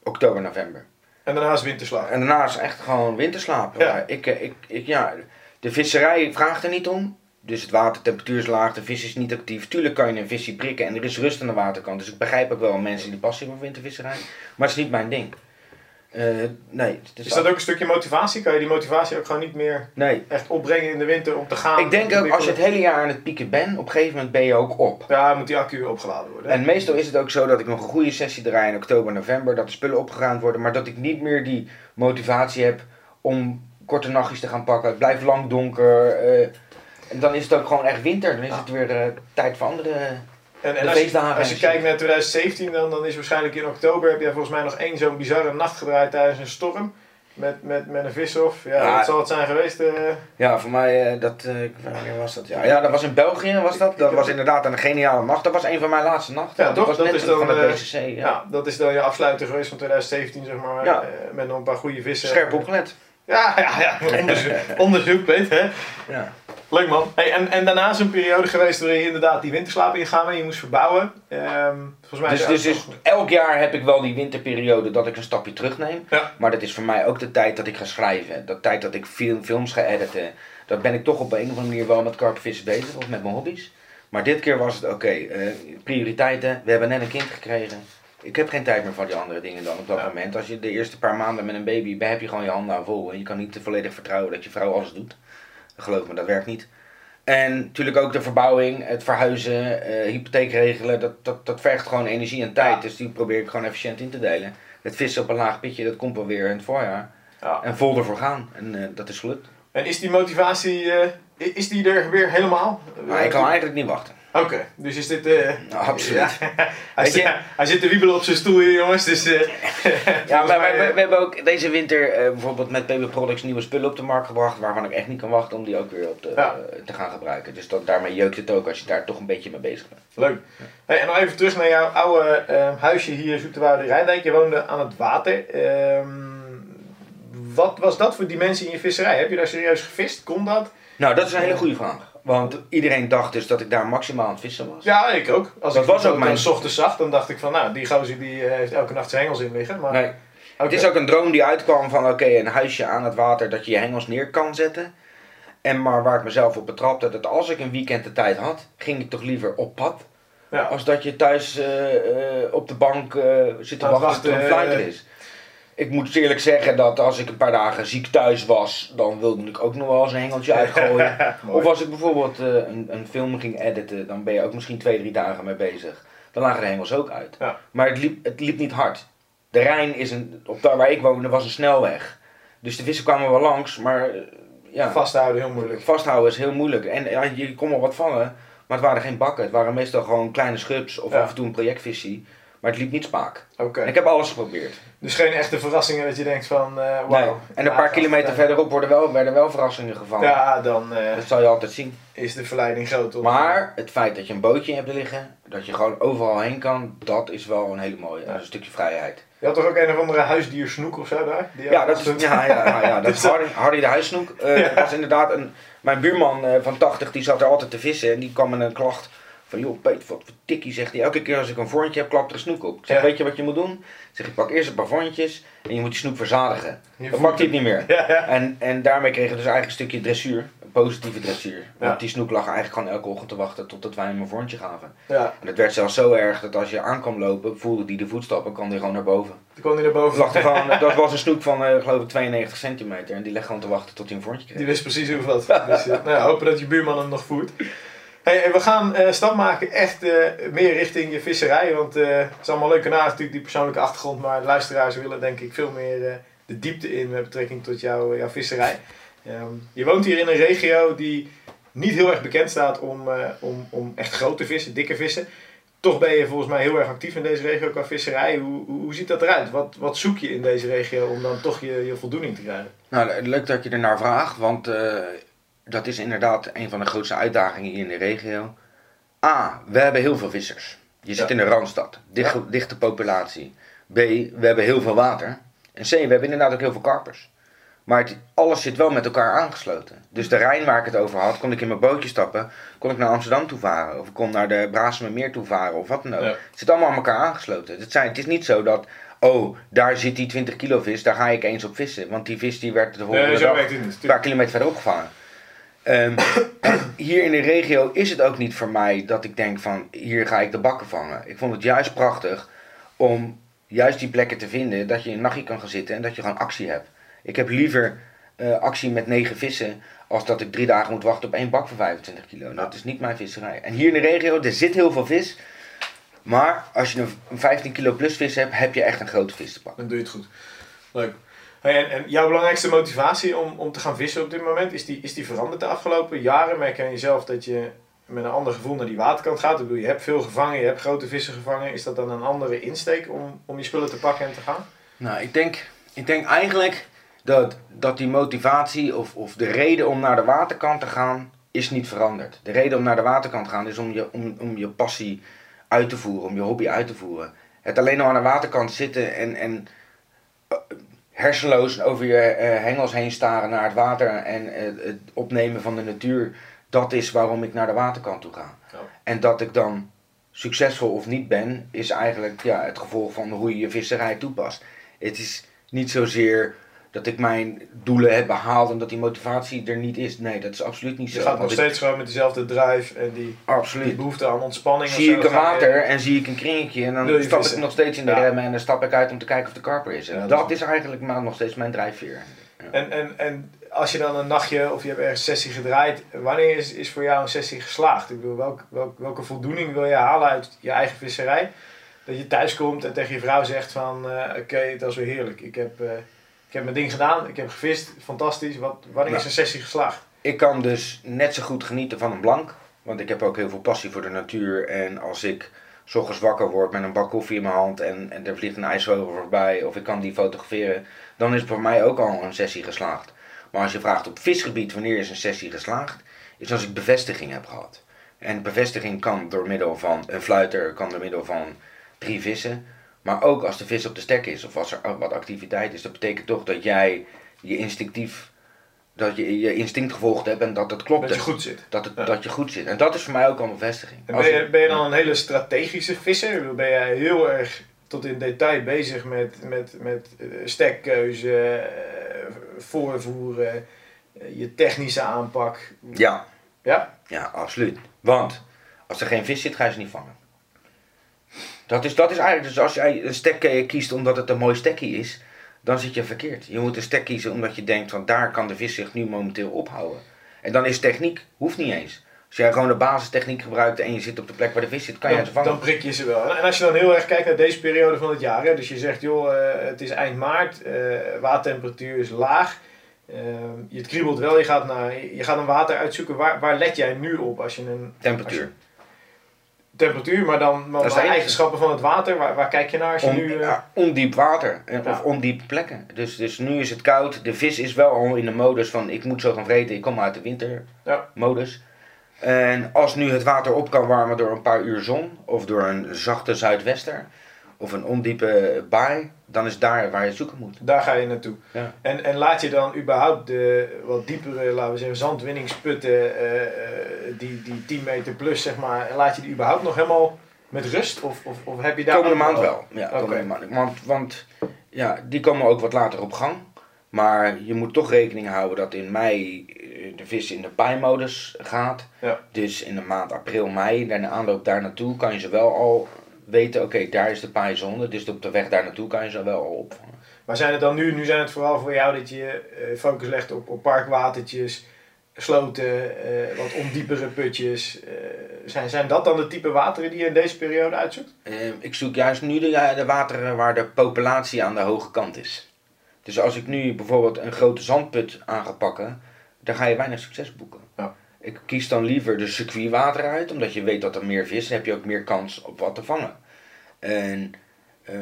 oktober, november. En daarnaast winterslag. En daarna is echt gewoon winterslaap. Ja. Ik, eh, ik, ik, ja, de visserij vraagt er niet om. Dus het watertemperatuur is laag, de vis is niet actief. Tuurlijk kan je een visje prikken en er is rust aan de waterkant. Dus ik begrijp ook wel mensen die passie voor wintervisserij. Maar het is niet mijn ding. Eh, nee, het is, Is dat ook een stukje motivatie? Kan je die motivatie ook gewoon niet meer nee. echt opbrengen in de winter om te gaan? Ik denk ook als je het hele jaar aan het pieken bent, op een gegeven moment ben je ook op. Ja, moet die accu opgeladen worden. En meestal is het ook zo dat ik nog een goede sessie draai in oktober, november, dat de spullen opgeruimd worden, maar dat ik niet meer die motivatie heb om korte nachtjes te gaan pakken. Het blijft lang donker. eh, en dan is het ook gewoon echt winter. Dan is het weer eh, tijd voor andere. En, en De als, je, als kijkt naar 2017, dan, dan is waarschijnlijk in oktober heb jij volgens mij nog één zo'n bizarre nacht gedraaid tijdens een storm. Met, met, met een vishof. Ja, Ja. wat zal het zijn geweest? eh? Ja, voor mij, eh, dat, eh, wanneer was dat? Ja, ja, dat was in België, was dat. Dat was inderdaad een geniale nacht. Dat was een van mijn laatste nachten. Ja, want toch? was Dat is dan, van WCC. Ja. ja. dat is dan je afsluiter geweest van 2017, zeg maar. Ja. eh, met nog een paar goede vissen. Scherp opgelet. Ja, ja, ja. [laughs] Onderzoek, onderzoek weet hè. Ja. Leuk man. Hey, en, en daarna is een periode geweest waarin je inderdaad die winterslaap ingaan en je moest verbouwen. Ehm, volgens mij Dus, dus, dus elk jaar heb ik wel die winterperiode dat ik een stapje terugneem. Ja. Maar dat is voor mij ook de tijd dat ik ga schrijven. De tijd dat ik film, films ga editen. Dat ben ik toch op een of andere manier wel met karpenvissen bezig of met mijn hobby's. Maar dit keer was het oké. eh, prioriteiten. We hebben net een kind gekregen. Ik heb geen tijd meer voor die andere dingen dan op dat Ja. moment. Als je de eerste paar maanden met een baby bent, heb je gewoon je handen aan vol. En je kan niet volledig vertrouwen dat je vrouw alles doet. Geloof me, dat werkt niet. En natuurlijk ook de verbouwing, het verhuizen, eh, hypotheek regelen, dat, dat, dat vergt gewoon energie en tijd. Ja. Dus die probeer ik gewoon efficiënt in te delen. Het vissen op een laag pitje, dat komt wel weer in het voorjaar. Ja. En vol ervoor gaan. En eh, dat is gelukt. En is die motivatie, eh, is die er weer helemaal? Maar ik kan eigenlijk niet wachten. Oké, dus is dit... eh, Nou, absoluut. Ja, [laughs] hij, zit, hij zit te wiebelen op zijn stoel hier jongens, dus... eh, [laughs] Ja, maar we, eh, we hebben ook deze winter bijvoorbeeld met PB Products nieuwe spullen op de markt gebracht. Waarvan ik echt niet kan wachten om die ook weer op Ja. eh, te gaan gebruiken. Dus dat, daarmee jeukt het ook als je daar toch een beetje mee bezig bent. Leuk. Hey, en nog even terug naar jouw oude eh, huisje hier, Zoeterwoude Rijndijk. Je woonde aan het water. Ehm, wat was dat voor dimensie in je visserij? Heb je daar serieus gevist? Kon dat? Nou, dat is een hele goede vraag. Want iedereen dacht dus dat ik daar maximaal aan het vissen was. Ja, ik ook. Als Dat ik was ook mijn- 's ochtends zag, dan dacht ik van, nou, die gozer die eh, heeft elke nacht zijn hengels in liggen. Maar, Nee. Het is ook een droom die uitkwam van oké, een huisje aan het water dat je je hengels neer kan zetten. En maar waar ik mezelf op betrapte, dat als ik een weekend de tijd had, ging ik toch liever op pad. Ja. Als dat je thuis eh, eh, op de bank zit te wachten tot een fluiter is. Ik moet eerlijk zeggen dat als ik een paar dagen ziek thuis was, dan wilde ik ook nog wel eens een hengeltje [laughs] uitgooien. Of als ik bijvoorbeeld eh, een, een film ging editen, dan ben je ook misschien twee, drie dagen mee bezig. Dan lagen de hengels ook uit. Ja. Maar het liep, het liep niet hard. De Rijn is een, op daar waar ik woonde was een snelweg. Dus de vissen kwamen wel langs, maar eh, ja, Vasthouden, heel moeilijk. vasthouden is heel moeilijk. En ja, je kon wel wat vangen, maar het waren geen bakken. Het waren meestal gewoon kleine schubs of Ja. af en toe een projectvisie. Maar het liep niet spaak. Oké. Ik heb alles geprobeerd. Dus geen echte verrassingen dat je denkt van, eh wauw. Nee. En een paar kilometer verderop worden wel, werden wel verrassingen gevangen. Ja, dan eh, Dat zal je altijd zien. is de verleiding groot. om- Maar het feit dat je een bootje hebt liggen, dat je gewoon overal heen kan, dat is wel een hele mooie. Dat is een stukje vrijheid. Je had toch ook een of andere huisdier snoek of zo daar? Die Ja, dat is, ja, ja, ja, ja, [laughs] dat is Dus- Hardy, de huissnoek. Eh, Ja. was inderdaad een, mijn buurman van 80, die zat er altijd te vissen en die kwam met een klacht van, joh Peet, wat voor tikkie, zegt hij. Elke keer als ik een vorntje heb, klapt er een snoek op. Ik zeg, Ja. weet je wat je moet doen? Ik zeg, ik pak eerst een paar vorntjes en je moet die snoek verzadigen. Je Dan voelt pakt hij het niet meer. Ja, ja. En, en daarmee kregen we dus eigenlijk een stukje dressuur, een positieve dressuur. Want die snoek lag eigenlijk gewoon elke ochtend te wachten totdat wij hem een vorntje gaven. ja. En het werd zelfs zo erg dat als je aan kwam lopen, voelde die de voetstappen, kwam die gewoon naar boven. Toen kwam hij naar boven. Lag er gewoon, [laughs] dat was een snoek van, eh, geloof ik, 92 centimeter. En die leg gewoon te wachten tot hij een vorntje kreeg. Die wist precies hoe wat. Dus, eh, nou hopen dat je buurman hem nog voert. Hey, we gaan eh stap maken echt eh, meer richting je visserij. Want eh, het is allemaal leuk en aardig natuurlijk die persoonlijke achtergrond. Maar luisteraars willen denk ik veel meer de diepte in met betrekking tot jouw, visserij. Ehm, je woont hier in een regio die niet heel erg bekend staat om, om, om echt grote vissen, dikke vissen. Toch ben je volgens mij heel erg actief in deze regio qua visserij. Hoe, hoe, ziet dat eruit? Wat, wat zoek je in deze regio om dan toch je, je voldoening te krijgen? Nou, leuk dat je er naar vraagt, want dat is inderdaad een van de grootste uitdagingen hier in de regio. A, we hebben heel veel vissers. Je zit Ja. in de Randstad, dichte, dichte populatie. B, we hebben heel veel water. En C, we hebben inderdaad ook heel veel karpers. Maar het, alles zit wel met elkaar aangesloten. Dus de Rijn waar ik het over had, kon ik in mijn bootje stappen, kon ik naar Amsterdam toe varen. Of ik kon naar de Brazemermeer toe varen of wat dan ook. Ja. Het zit allemaal aan elkaar aangesloten. Het, zijn, het is niet zo dat, oh, daar zit die 20 kilo vis, daar ga ik eens op vissen. Want die vis die werd de volgende Nee, dag een paar kilometer verderop gevangen. Ehm, hier in de regio is het ook niet voor mij dat ik denk van hier ga ik de bakken vangen. Ik vond het juist prachtig om juist die plekken te vinden dat je een nachtje kan gaan zitten en dat je gewoon actie hebt. Ik heb liever eh, actie met negen vissen als dat ik drie dagen moet wachten op één bak van 25 kilo. Dat is niet mijn visserij. En hier in de regio, er zit heel veel vis. Maar als je een 15 kilo plus vis hebt, heb je echt een grote vis te pakken. Dan doe je het goed. Leuk. En, en jouw belangrijkste motivatie om, om te gaan vissen op dit moment, is die, is die veranderd de afgelopen jaren? Merk aan jezelf dat je met een ander gevoel naar die waterkant gaat? Ik bedoel, je hebt veel gevangen, je hebt grote vissen gevangen. Is dat dan een andere insteek om, om je spullen te pakken en te gaan? Nou, ik denk, ik denk eigenlijk dat, dat die motivatie of, of de reden om naar de waterkant te gaan, is niet veranderd. De reden om naar de waterkant te gaan is om je, om, om je passie uit te voeren, om je hobby uit te voeren. Het alleen al aan de waterkant zitten en, en eh, hersenloos over je eh, hengels heen staren naar het water en eh, het opnemen van de natuur, dat is waarom ik naar de waterkant toe ga. Ja. En dat ik dan succesvol of niet ben, is eigenlijk ja, het gevolg van hoe je je visserij toepast. Het is niet zozeer dat ik mijn doelen heb behaald en dat die motivatie er niet is. Nee, dat is absoluut niet Je zo. gaat nog ik- steeds gewoon met dezelfde drive en die, die Absoluut. behoefte aan ontspanning. Zie ik een je- water en zie ik een kringetje en dan je stap vissen? ik nog steeds in de Ja. remmen en dan stap ik uit om te kijken of de karper is. En Ja, dat dat is- is eigenlijk maar nog steeds mijn drijfveer. En, en, en als je dan een nachtje of je hebt ergens een sessie gedraaid, wanneer is, is voor jou een sessie geslaagd? Ik bedoel, welk, welk, welke voldoening wil je halen uit je eigen visserij? Dat je thuis komt en tegen je vrouw zegt van, eh, oké, dat was weer heerlijk. Ik heb, eh, ik heb mijn ding gedaan, ik heb gevist, fantastisch. Wat, wanneer is Nou. een sessie geslaagd? Ik kan dus net zo goed genieten van een blank. Want ik heb ook heel veel passie voor de natuur. En als ik s ochtends wakker word met een bak koffie in mijn hand en, en er vliegt een ijsvogel voorbij of ik kan die fotograferen, dan is voor mij ook al een sessie geslaagd. Maar als je vraagt op visgebied wanneer is een sessie geslaagd, is als ik bevestiging heb gehad. En bevestiging kan door middel van een fluiter, kan door middel van drie vissen. Maar ook als de vis op de stek is of als er wat activiteit is, dat betekent toch dat jij je instinctief, dat je je instinct gevolgd hebt en dat het klopt. Dat je goed zit. Dat, het, Ja. dat je goed zit. En dat is voor mij ook al een bevestiging. Ben, je, ben je dan een hele strategische visser? Ben jij heel erg tot in detail bezig met, met, met eh, stekkeuze, eh, voorvoeren, eh, je technische aanpak? Ja, Ja? ja, absoluut. Want als er geen vis zit, ga je ze niet vangen. Dat is, dat is eigenlijk, dus als jij een stek kiest omdat het een mooi stekkie is, dan zit je verkeerd. Je moet een stek kiezen omdat je denkt van daar kan de vis zich nu momenteel ophouden. En dan is techniek, hoeft niet eens. Als jij gewoon de basistechniek gebruikt en je zit op de plek waar de vis zit, kan je dan, ze vangen. dan prik je ze wel. En als je dan heel erg kijkt naar deze periode van het jaar, hè, dus je zegt joh, eh, het is eind maart, eh watertemperatuur is laag. eh, je het kriebelt wel, je gaat, naar, je gaat een water uitzoeken. Waar, waar let jij nu op als je een Temperatuur. Temperatuur, maar dan maar de eigenschappen van het water. Waar, waar kijk je naar als je On- nu... eh, ja, ondiep water Ja. of ondiepe plekken. Dus, dus nu is het koud. De vis is wel al in de modus van ik moet zo gaan vreten. Ik kom uit de wintermodus. En als nu het water op kan warmen door een paar uur zon of door een zachte zuidwester of een ondiepe baai, dan is daar waar je zoeken moet. Daar ga je naartoe. Ja. En, en laat je dan überhaupt de wat diepere, laten we zeggen, zandwinningsputten, eh, eh, die, die 10 meter plus zeg maar, laat je die überhaupt nog helemaal met rust? Of, of, of heb je daar komende maand wel. Ja, komende maand. Want, want ja, die komen ook wat later op gang. Maar je moet toch rekening houden dat in mei eh, de vis in de paaimodus gaat. Ja. Dus in de maand april, mei, in de aanloop daar naartoe, kan je ze wel al weten, oké, daar is de paaizone. Dus op de weg daar naartoe kan je ze wel opvangen. Maar zijn het dan nu, nu zijn het vooral voor jou dat je eh, focus legt op, op parkwatertjes, sloten, eh, wat ondiepere putjes. eh, zijn, zijn dat dan de type wateren die je in deze periode uitzoekt? Eh, ik zoek juist nu de, de wateren waar de populatie aan de hoge kant is. Dus als ik nu bijvoorbeeld een grote zandput aan ga pakken, dan ga je weinig succes boeken. Ik kies dan liever de circuitwater uit, omdat je weet dat er meer vis is, heb je ook meer kans op wat te vangen. En eh,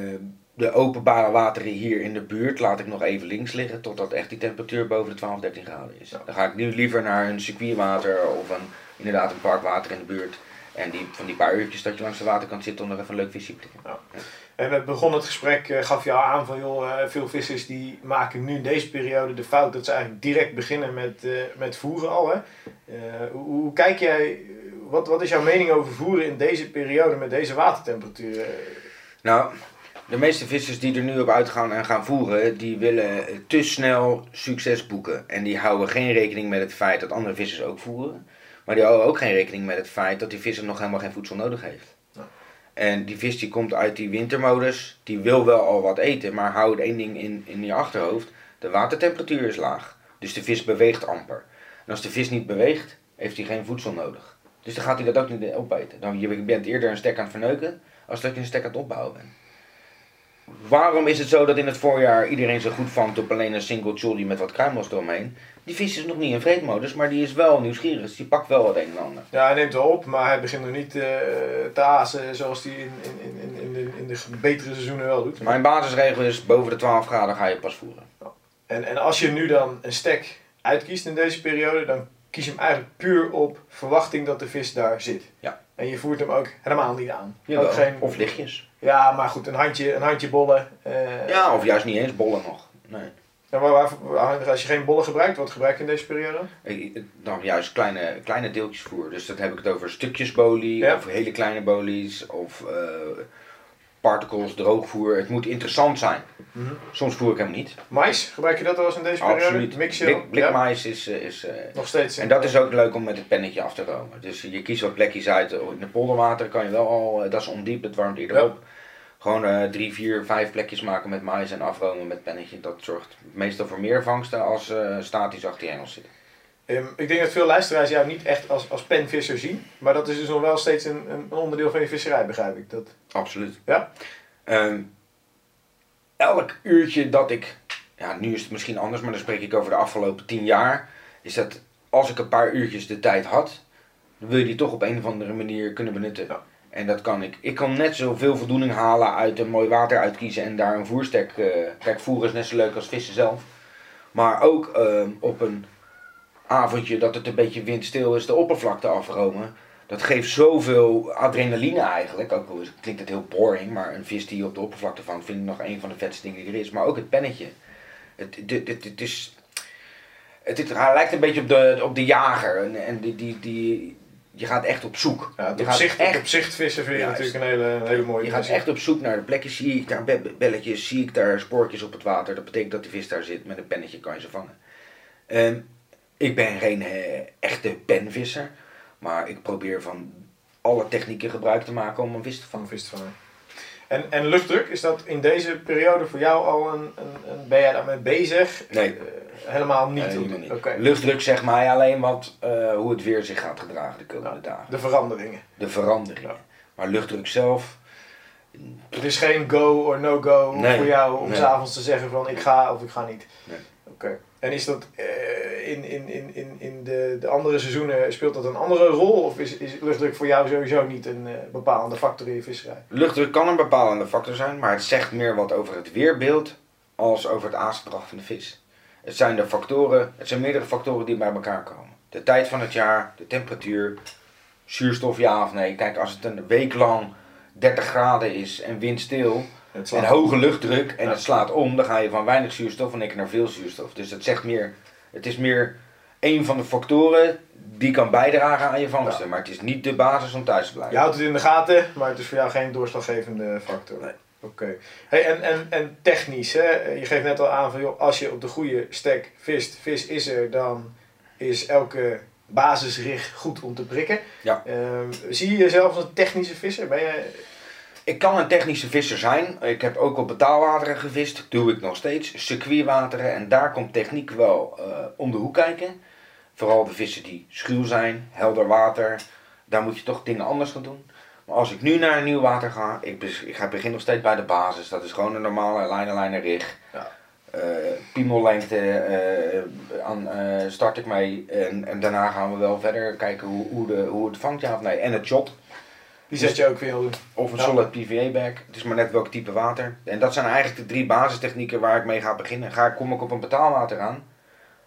de openbare wateren hier in de buurt laat ik nog even links liggen, totdat echt die temperatuur boven de 12, 13 graden is. Dan ga ik nu liever naar een circuitwater of een, inderdaad een parkwater in de buurt. En die, van die paar uurtjes dat je langs de waterkant zit om nog even een leuk visje te prikken. En we begonnen het gesprek, eh, gaf je al aan van joh, eh, veel vissers die maken nu in deze periode de fout dat ze eigenlijk direct beginnen met, met voeren al. Hè? Eh, hoe, hoe kijk jij, wat, wat is jouw mening over voeren in deze periode met deze watertemperaturen? Nou, de meeste vissers die er nu op uitgaan en gaan voeren, die willen te snel succes boeken. En die houden geen rekening met het feit dat andere vissers ook voeren. Maar die houden ook geen rekening met het feit dat die visser nog helemaal geen voedsel nodig heeft. Ja. En die vis die komt uit die wintermodus, die wil wel al wat eten, maar houd één ding in, in je achterhoofd. De watertemperatuur is laag. Dus de vis beweegt amper. En als de vis niet beweegt, heeft hij geen voedsel nodig. Dus dan gaat hij dat ook niet opeten. Dan, je bent eerder een stek aan het verneuken, als dat je een stek aan het opbouwen bent. Waarom is het zo dat in het voorjaar iedereen zo goed vangt op alleen een single jolly met wat kruimels eromheen? Die vis is nog niet in vreedmodus, maar die is wel nieuwsgierig. Dus die pakt wel het een en ander. Ja, hij neemt wel op, maar hij begint nog niet eh, te azen zoals hij in, in, in, in, in, de, in de betere seizoenen wel doet. Mijn basisregel is boven de 12 graden ga je pas voeren. En, en als je nu dan een stek uitkiest in deze periode, dan kies je hem eigenlijk puur op verwachting dat de vis daar zit. Ja. En je voert hem ook helemaal niet aan. Jawel. Ook geen, Of lichtjes. Ja, maar goed, een handje, een handje bollen. eh, Ja, of juist niet eens bollen nog. Nee. En waar, waar, waar- als je geen bollen gebruikt, wat gebruik je in deze periode? Ik- Dan juist kleine, kleine deeltjes voer. Dus dat heb ik het over stukjes bolie, Ja. of hele kleine bolies, of eh, particles, droogvoer. Het moet interessant zijn. Soms voer ik hem niet. Mais, gebruik je dat wel eens in deze periode? Absoluut. Blik? Ja, blikmais is... eh, is eh, Nog steeds. en dat is ook leuk om met het pennetje af te romen. Dus je kiest wat plekjes uit. In de polderwater kan je wel al, eh, dat is ondiep, het warmt eerder Ja. op. Gewoon drie, vier, vijf plekjes maken met mais en afromen met pennetje. Dat zorgt meestal voor meer vangsten als statisch achter je hengels zitten. Ehm, ik denk dat veel luisteraars jou niet echt als, als penvisser zien. Maar dat is dus nog wel steeds een, een onderdeel van je visserij, begrijp ik. Dat, Absoluut. Ja? Ehm, elk uurtje dat ik, ja nu is het misschien anders, maar dan spreek ik over de afgelopen tien jaar, is dat als ik een paar uurtjes de tijd had, dan wil je die toch op een of andere manier kunnen benutten. Ja. En dat kan ik. Ik kan net zoveel voldoening halen uit een mooi water uitkiezen en daar een voerstek. eh kijk, voeren is net zo leuk als vissen zelf. Maar ook ehm, op een avondje dat het een beetje windstil is, de oppervlakte afromen. Dat geeft zoveel adrenaline eigenlijk. Ook al klinkt het heel boring, maar een vis die op de oppervlakte vangt vind ik nog een van de vetste dingen die er is. Maar ook het pennetje. Het, dit, dit, dit is, het, het, hij lijkt een beetje op de, op de jager. En, en die, die, die, je gaat echt op zoek. ja, je gaat zicht, echt op zicht vissen vind je natuurlijk een hele, een hele mooie je gaat echt op zoek naar de plekjes. Zie ik daar be- belletjes, zie ik daar spoortjes op het water. Dat betekent dat die vis daar zit. Met een pennetje kan je ze vangen. Ehm, ik ben geen eh, echte penvisser. Maar ik probeer van alle technieken gebruik te maken om een vis te van vangen. vis te vangen. En, en luchtdruk, is dat in deze periode voor jou al een, een, een ben jij daarmee bezig? Nee. Eh, helemaal niet. Nee, helemaal niet. Oké. Luchtdruk zegt mij alleen wat eh, hoe het weer zich gaat gedragen de komende dagen. De veranderingen. De veranderingen. Ja. Maar luchtdruk zelf, Het is geen go or no go Nee. voor jou om Nee. s'avonds te zeggen van ik ga of ik ga niet. Nee. Oké. En is dat eh, in, in, in, in, in de, de andere seizoenen, speelt dat een andere rol? Of is, is luchtdruk voor jou sowieso niet een eh, bepalende factor in je visserij? Luchtdruk kan een bepalende factor zijn, maar het zegt meer wat over het weerbeeld als over het aasgedrag van de vis. Het zijn de factoren, het zijn meerdere factoren die bij elkaar komen. De tijd van het jaar, de temperatuur, zuurstof ja of nee. Kijk, als het een week lang 30 graden is en windstil En hoge luchtdruk en het slaat om, dan ga je van weinig zuurstof en ik naar veel zuurstof. Dus het zegt meer, het is meer een van de factoren die kan bijdragen aan je vangsten. Maar het is niet de basis om thuis te blijven. Je houdt het in de gaten, maar het is voor jou geen doorslaggevende factor. Nee. Oké. Hey, en, en, en technisch, hè? je geeft net al aan van joh, als je op de goede stek vist, vis is er, dan is elke basisrig goed om te prikken. Ja. Ehm, zie je jezelf als een technische visser? Ben je... Ik kan een technische visser zijn. Ik heb ook op betaalwateren gevist. Doe ik nog steeds. Circuitwateren. En daar komt techniek wel eh, om de hoek kijken. Vooral de vissen die schuw zijn, helder water. Daar moet je toch dingen anders gaan doen. Maar als ik nu naar een nieuw water ga, ik, ik ga begin nog steeds bij de basis. Dat is gewoon een normale lijnen rig. Ja. Eh, piemellengte eh, aan, start ik mee. En, en daarna gaan we wel verder kijken hoe, hoe, de, hoe het vangt, ja of nee. En het shot. Die zet je ook veel doen. Of een solid PVA bag. Het is maar net welk type water. En dat zijn eigenlijk de drie basistechnieken waar ik mee ga beginnen. Ga ik, kom ik op een betaalwater aan.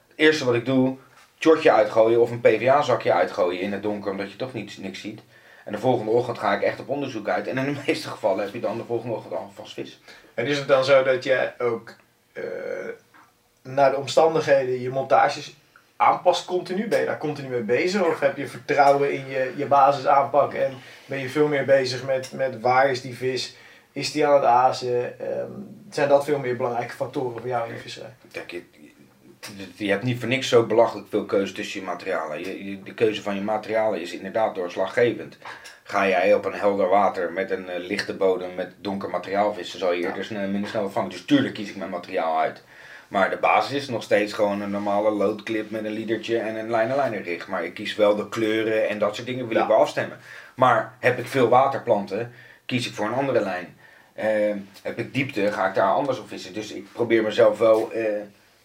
Het eerste wat ik doe, shortje uitgooien of een PVA zakje uitgooien in het donker omdat je toch niet, niks ziet. En de volgende ochtend ga ik echt op onderzoek uit. En in de [laughs] meeste gevallen heb je dan de volgende ochtend al vast vis. En is het dan zo dat je ook eh, naar de omstandigheden je montages aanpast continu? Ben je daar continu mee bezig? Of heb je vertrouwen in je, je basisaanpak en ben je veel meer bezig met, met waar is die vis? Is die aan het azen? Ehm, zijn dat veel meer belangrijke factoren voor jou in je visserij? Kijk, je, je- hebt niet voor niks zo belachelijk veel keuze tussen je materialen. Je, je- de keuze van je materialen is inderdaad doorslaggevend. Ga jij op een helder water met een eh, lichte bodem met donker materiaal vissen, zal je eerder snel- minder snel vangen. Dus tuurlijk kies ik mijn materiaal uit. Maar de basis is nog steeds gewoon een normale loodclip met een liedertje en een lijnen rig. Maar ik kies wel de kleuren en dat soort dingen wil Ja. ik wel afstemmen. Maar heb ik veel waterplanten, kies ik voor een andere lijn. Eh, heb ik diepte, ga ik daar anders op vissen. Dus ik probeer mezelf wel eh,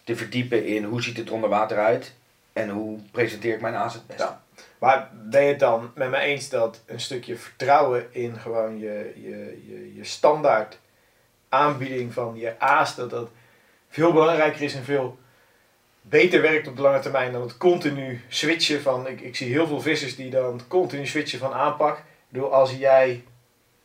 te verdiepen in hoe ziet het er onder water uit en hoe presenteer ik mijn aas het best. Ja. Maar ben je het dan met me eens dat een stukje vertrouwen in gewoon je, je, je, je standaard aanbieding van je aas, dat dat veel belangrijker is en veel beter werkt op de lange termijn dan het continu switchen van, ik, ik zie heel veel vissers die dan continu switchen van aanpak. Bedoel, als jij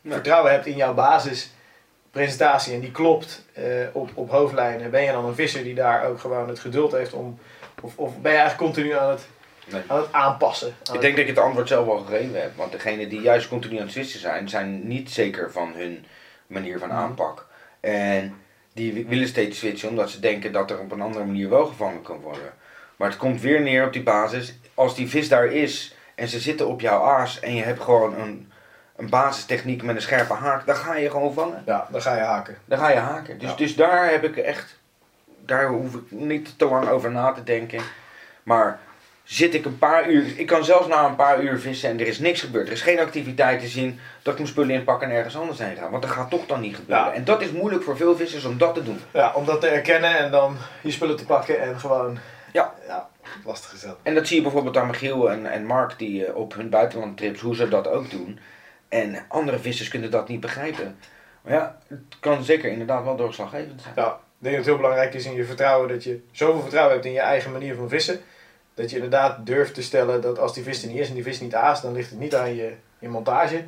Ja. vertrouwen hebt in jouw basispresentatie en die klopt eh, op, op hoofdlijnen, ben je dan een visser die daar ook gewoon het geduld heeft om, of, of ben je eigenlijk continu aan het, Nee. aan het aanpassen? Aan Ik denk dat ik het antwoord zelf al gegeven heb. Want degenen die juist continu aan het switchen zijn, zijn niet zeker van hun manier van Mhm. aanpak. En die willen steeds switchen omdat ze denken dat er op een andere manier wel gevangen kan worden. Maar het komt weer neer op die basis. Als die vis daar is en ze zitten op jouw aas en je hebt gewoon een, een basistechniek met een scherpe haak, dan ga je gewoon vangen. Ja, dan ga je haken. Dan ga je haken. Dus, Ja. dus daar heb ik echt, daar hoef ik niet te lang over na te denken. Maar zit ik een paar uur, ik kan zelfs na een paar uur vissen en er is niks gebeurd. Er is geen activiteit te zien dat ik mijn spullen inpakken en ergens anders heen ga. Want dat gaat toch dan niet gebeuren. Ja. En dat is moeilijk voor veel vissers om dat te doen. Ja, om dat te erkennen en dan je spullen te pakken en gewoon... Ja. Ja, lastig is dat. En dat zie je bijvoorbeeld aan Michiel en, en Mark die eh, op hun buitenlandtrips, hoe ze dat ook doen. En andere vissers kunnen dat niet begrijpen. Maar ja, het kan zeker inderdaad wel doorslaggevend zijn. Ja, ik denk dat het heel belangrijk is in je vertrouwen dat je zoveel vertrouwen hebt in je eigen manier van vissen. Dat je inderdaad durft te stellen dat als die vis er niet is en die vis niet aast, dan ligt het niet aan je, je montage.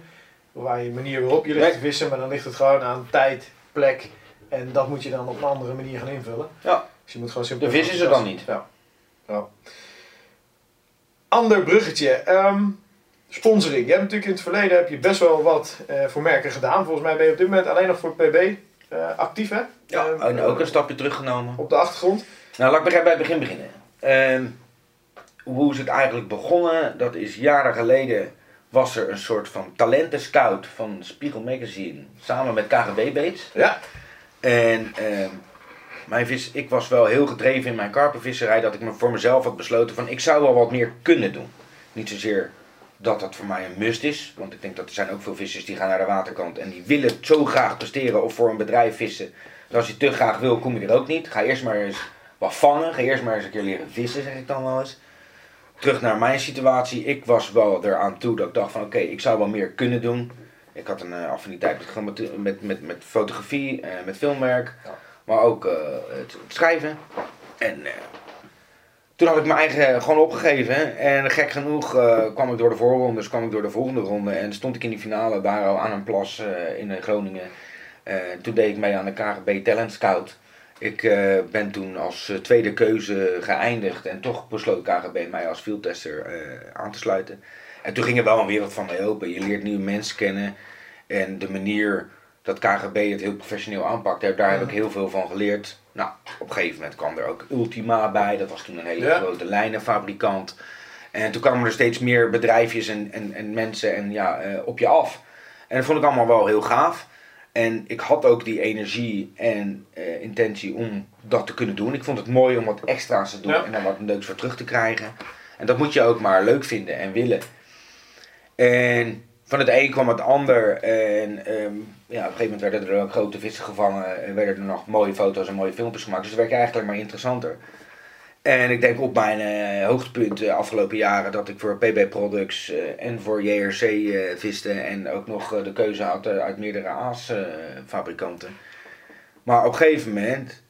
Of aan je manier waarop je ligt Nee. te vissen, maar dan ligt het gewoon aan tijd, plek. En dat moet je dan op een andere manier gaan invullen. Ja. Dus je moet gewoon simpel. De vis is er dan niet. Ja. ja. Ander bruggetje. Ehm, sponsoring. Je hebt natuurlijk in het verleden heb je best wel wat eh, voor merken gedaan. Volgens mij ben je op dit moment alleen nog voor PB eh, actief hè? Ja, Ehm, en ook een stapje teruggenomen. Op de achtergrond. Nou, laat ik bij het begin beginnen. Ehm, hoe is het eigenlijk begonnen? Dat is jaren geleden was er een soort van talentenscout van Spiegel Magazine samen met KGB Bates. Ja. En ehm, mijn vis, ik was wel heel gedreven in mijn karpenvisserij dat ik me voor mezelf had besloten van ik zou wel wat meer kunnen doen. Niet zozeer dat dat voor mij een must is, want ik denk dat er zijn ook veel vissers die gaan naar de waterkant en die willen zo graag presteren of voor een bedrijf vissen. Dus als je te graag wil, kom je er ook niet. Ga eerst maar eens wat vangen. Ga eerst maar eens een keer leren vissen, zeg ik dan wel eens. Terug naar mijn situatie. Ik was wel eraan toe dat ik dacht van oké, ik zou wel meer kunnen doen. Ik had een uh, affiniteit met, met, met, met, fotografie, uh, met filmwerk, Ja. maar ook eh, het, het schrijven. En eh, toen had ik mijn eigen gewoon opgegeven. En gek genoeg eh, kwam ik door de voorrondes, kwam ik door de volgende ronde. En stond ik in die finale daar al aan een plas eh, in eh, Groningen. Eh, toen deed ik mee aan de KGB Talent Scout. Ik eh, ben toen als eh, tweede keuze geëindigd en toch besloot KGB mij als fieldtester eh, aan te sluiten. En toen ging er wel een wereld van mij open. Je leert nieuwe mensen kennen en de manier dat KGB het heel professioneel aanpakt, daar, daar heb ik heel veel van geleerd. Nou, op een gegeven moment kwam er ook Ultima bij, dat was toen een hele Ja. grote lijnenfabrikant. En toen kwamen er steeds meer bedrijfjes en, en, en mensen en, ja, op je af. En dat vond ik allemaal wel heel gaaf. En ik had ook die energie en eh, intentie om dat te kunnen doen. Ik vond het mooi om wat extra's te doen Ja. en daar wat leuks voor terug te krijgen. En dat moet je ook maar leuk vinden en willen. En van het een kwam het ander. En ehm, ja, op een gegeven moment werden er ook grote vissen gevangen. En werden er nog mooie foto's en mooie filmpjes gemaakt. Dus het werd eigenlijk maar interessanter. En ik denk op mijn eh, hoogtepunt de afgelopen jaren dat ik voor PB Products eh, en voor JRC eh, viste. En ook nog eh, de keuze had eh, uit meerdere aasfabrikanten. maar op een gegeven moment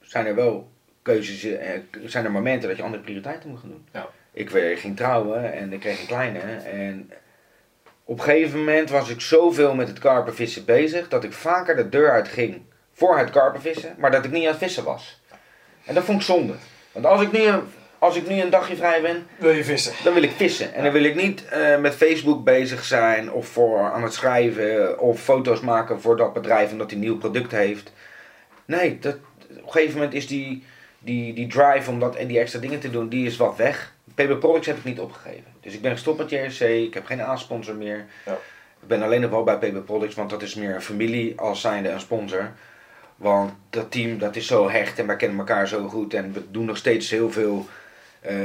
zijn er wel keuzes, eh, zijn er momenten dat je andere prioriteiten moet gaan doen. Ja. Ik ging trouwen en ik kreeg een kleine. En op een gegeven moment was ik zoveel met het karpenvissen bezig dat ik vaker de deur uit ging voor het karpenvissen, maar dat ik niet aan het vissen was. En dat vond ik zonde. Want als ik nu, een- als ik nu een dagje vrij ben, Wil je vissen? dan wil ik vissen. En dan wil ik niet eh, met Facebook bezig zijn of voor aan het schrijven of foto's maken voor dat bedrijf omdat hij een nieuw product heeft. Nee, dat, op een gegeven moment is die, die, die drive om dat en die extra dingen te doen, die is wat weg. PB Products heb ik niet opgegeven. Dus ik ben gestopt met JRC, ik heb geen aansponsor meer. Ja. Ik ben alleen nog wel bij PB Products, want dat is meer een familie als zijnde een sponsor. Want dat team dat is zo hecht en wij kennen elkaar zo goed en we doen nog steeds heel veel eh,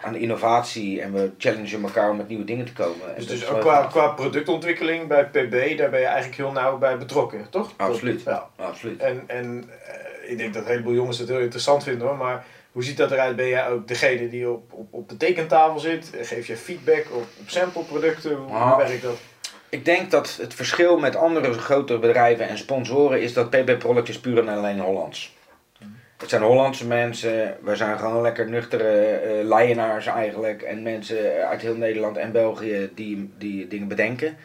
aan innovatie en we challengen elkaar om met nieuwe dingen te komen. En Dus, dus ook qua, qua productontwikkeling bij PB, daar ben je eigenlijk heel nauw bij betrokken, toch? Absoluut. Ja. Absoluut. En, en eh, ik denk dat een heleboel jongens het heel interessant vinden hoor, maar hoe ziet dat eruit? Ben jij ook degene die op, op, op de tekentafel zit? Geef je feedback op, op sampleproducten? Hoe, Ah. hoe werkt dat? Ik denk dat het verschil met andere grotere bedrijven en sponsoren is dat is puur en alleen Hollands. Het zijn Hollandse mensen, we zijn gewoon lekker nuchtere leienaars eigenlijk en mensen uit heel Nederland en België die, die dingen bedenken.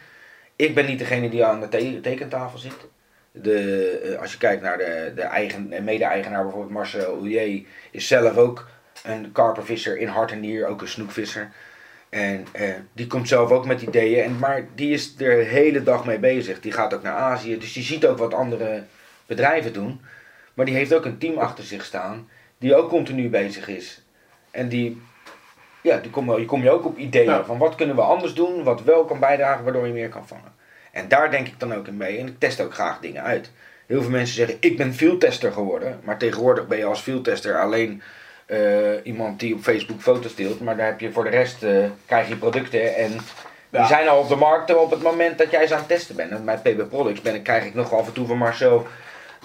Ik ben niet degene die aan de te- tekentafel zit. De, eh, als je kijkt naar de, de eh, mede-eigenaar, bijvoorbeeld Marcel Oulier, is zelf ook een karpervisser in hart en nier, ook een snoekvisser. En eh, die komt zelf ook met ideeën, en, maar die is er de hele dag mee bezig. Die gaat ook naar Azië, dus die ziet ook wat andere bedrijven doen. Maar die heeft ook een team achter zich staan, die ook continu bezig is. En die, ja, die kom, je kom je ook op ideeën Ja. van wat kunnen we anders doen, wat wel kan bijdragen, waardoor je meer kan vangen. En daar denk ik dan ook in mee. En ik test ook graag dingen uit. Heel veel mensen zeggen, ik ben fieldtester geworden. Maar tegenwoordig ben je als fieldtester alleen eh, iemand die op Facebook foto's deelt. Maar daar heb je voor de rest, eh, krijg je producten en die Ja. zijn al op de markt op het moment dat jij ze aan het testen bent. En bij PB Products ben ik, krijg ik nog af en toe van Marcel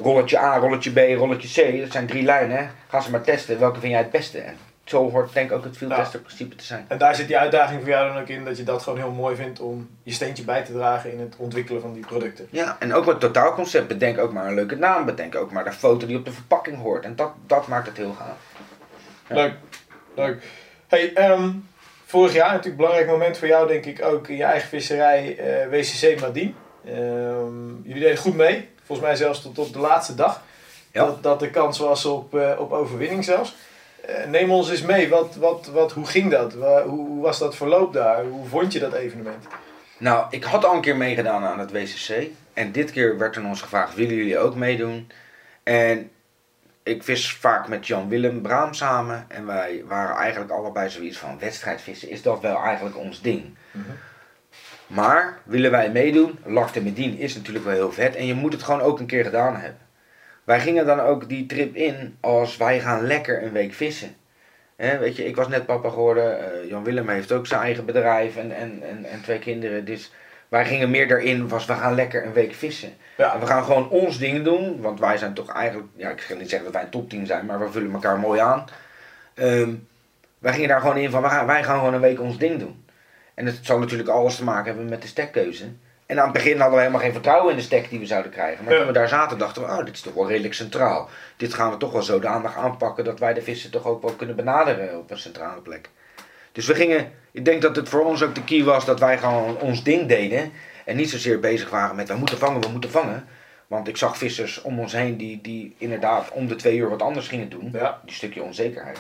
rolletje A, rolletje B, rolletje C. Dat zijn drie lijnen. Ga ze maar testen. Welke vind jij het beste? En zo hoort denk ik ook het fieldtester principe te zijn. En daar zit die uitdaging voor jou dan ook in dat je dat gewoon heel mooi vindt om je steentje bij te dragen in het ontwikkelen van die producten. Ja, en ook met totaalconcept. Bedenk ook maar een leuke naam. Bedenk ook maar de foto die op de verpakking hoort. En dat, dat maakt het heel gaaf. Leuk, leuk. Hey, ehm, vorig jaar natuurlijk een belangrijk moment voor jou denk ik ook in je eigen visserij eh, WCC Madien. Ehm, jullie deden goed mee, volgens mij zelfs tot op de laatste dag. Ja. Dat, dat de kans was op, eh, op overwinning zelfs. Eh, neem ons eens mee, wat, wat, wat, hoe ging dat? Hoe, hoe was dat verloop daar? Hoe vond je dat evenement? Nou, ik had al een keer meegedaan aan het WCC. En dit keer werd er ons gevraagd, willen jullie ook meedoen? En ik vis vaak met Jan-Willem Braam samen. En wij waren eigenlijk allebei zoiets van, wedstrijdvissen, is dat wel eigenlijk ons ding? Mhm. Maar, willen wij meedoen? Lakte Medien is natuurlijk wel heel vet. En je moet het gewoon ook een keer gedaan hebben. Wij gingen dan ook die trip in als wij gaan lekker een week vissen. Weet je, ik was net papa geworden. eh, Jan Willem heeft ook zijn eigen bedrijf en, en, en, en twee kinderen. Dus wij gingen meer daarin, was we gaan lekker een week vissen. Ja. En we gaan gewoon ons ding doen, want wij zijn toch eigenlijk, ja, ik ga niet zeggen dat wij een topteam zijn, maar we vullen elkaar mooi aan. Ehm, wij gingen daar gewoon in van, wij gaan, wij gaan gewoon een week ons ding doen. En het zal natuurlijk alles te maken hebben met de stekkeuze. En aan het begin hadden we helemaal geen vertrouwen in de stek die we zouden krijgen. Maar Ja. toen we daar zaten dachten we, oh, dit is toch wel redelijk centraal. Dit gaan we toch wel zodanig aanpakken dat wij de vissen toch ook wel kunnen benaderen op een centrale plek. Dus we gingen, ik denk dat het voor ons ook de key was dat wij gewoon ons ding deden. En niet zozeer bezig waren met, we moeten vangen, we moeten vangen. Want ik zag vissers om ons heen die, die inderdaad om de twee uur wat anders gingen doen. Ja. Die stukje onzekerheid.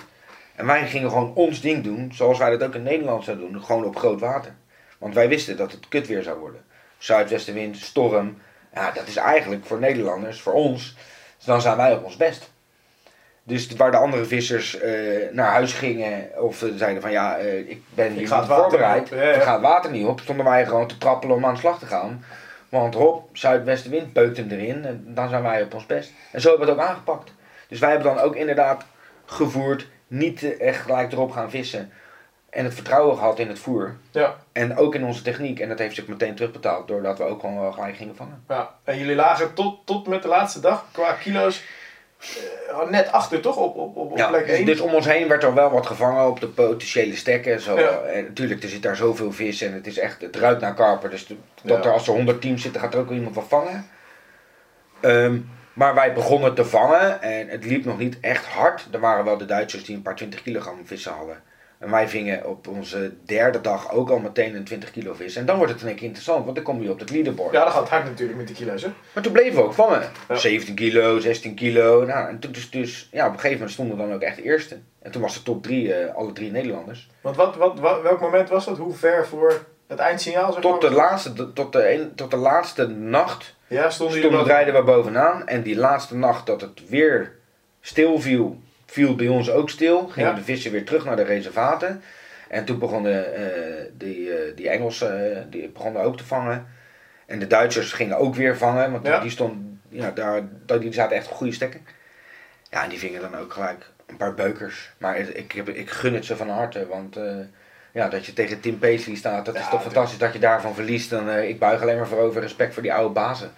En wij gingen gewoon ons ding doen, zoals wij dat ook in Nederland zouden doen. Gewoon op groot water. Want wij wisten dat het kut weer zou worden. Zuidwestenwind, storm. Ja, dat is eigenlijk voor Nederlanders, voor ons, dan zijn wij op ons best. Dus waar de andere vissers eh, naar huis gingen of zeiden van ja, eh, ik ben hier niet voorbereid, niet op, ja, ja. ik ga het water niet op, stonden wij gewoon te trappelen om aan de slag te gaan. Want hop, zuidwestenwind beukt hem erin en dan zijn wij op ons best. En zo hebben we het ook aangepakt. Dus wij hebben dan ook inderdaad gevoerd, niet echt gelijk erop gaan vissen. En het vertrouwen gehad in het voer. Ja. En ook in onze techniek. En dat heeft zich meteen terugbetaald doordat we ook gewoon wel gelijk gingen vangen. ja. En jullie lagen tot, tot met de laatste dag qua kilo's net achter toch op, op, op, Ja, plek dus, 1. dus om ons heen werd er wel wat gevangen op de potentiële stekken. Zo. Ja. En natuurlijk, er zit daar zoveel vis en het is echt, het ruikt naar karper. Dus dat Ja. er, als er 100 teams zitten, gaat er ook wel iemand wat vangen. Ehm, maar wij begonnen te vangen en het liep nog niet echt hard. Er waren wel de Duitsers die een paar 20 kilogram vissen hadden. En wij vingen op onze derde dag ook al meteen een 20 kilo vis. En dan wordt het een keer interessant, want dan kom je op het leaderboard. Ja, dat gaat hard natuurlijk met die kilo's hè. Maar toen bleven we ook vangen. Ja. 17 kilo, 16 kilo. Nou, en toen dus, dus, ja, op een gegeven moment stonden we dan ook echt de eerste. En toen was de top 3, alle drie Nederlanders. Want wat, wat, wat, welk moment was dat? Hoe ver voor het eindsignaal? Zeg Tot de laatste, tot de, een- tot de laatste nacht Ja, stonden stonden rijden we bovenaan. En die laatste nacht dat het weer stil viel, viel bij ons ook stil. Gingen Ja. de vissen weer terug naar de reservaten. En toen begonnen eh, die, eh, die Engelsen eh, die begonnen ook te vangen. En de Duitsers gingen ook weer vangen, want die- Ja. die, stonden, ja, daar, die zaten echt op goede stekken. Ja, en die vingen dan ook gelijk een paar beukers. Maar ik, heb, ik gun het ze van harte, want ja, dat je tegen Tim Paisley staat, dat is toch fantastisch dat je daarvan verliest. Dan, ik buig alleen maar voorover respect voor die oude bazen.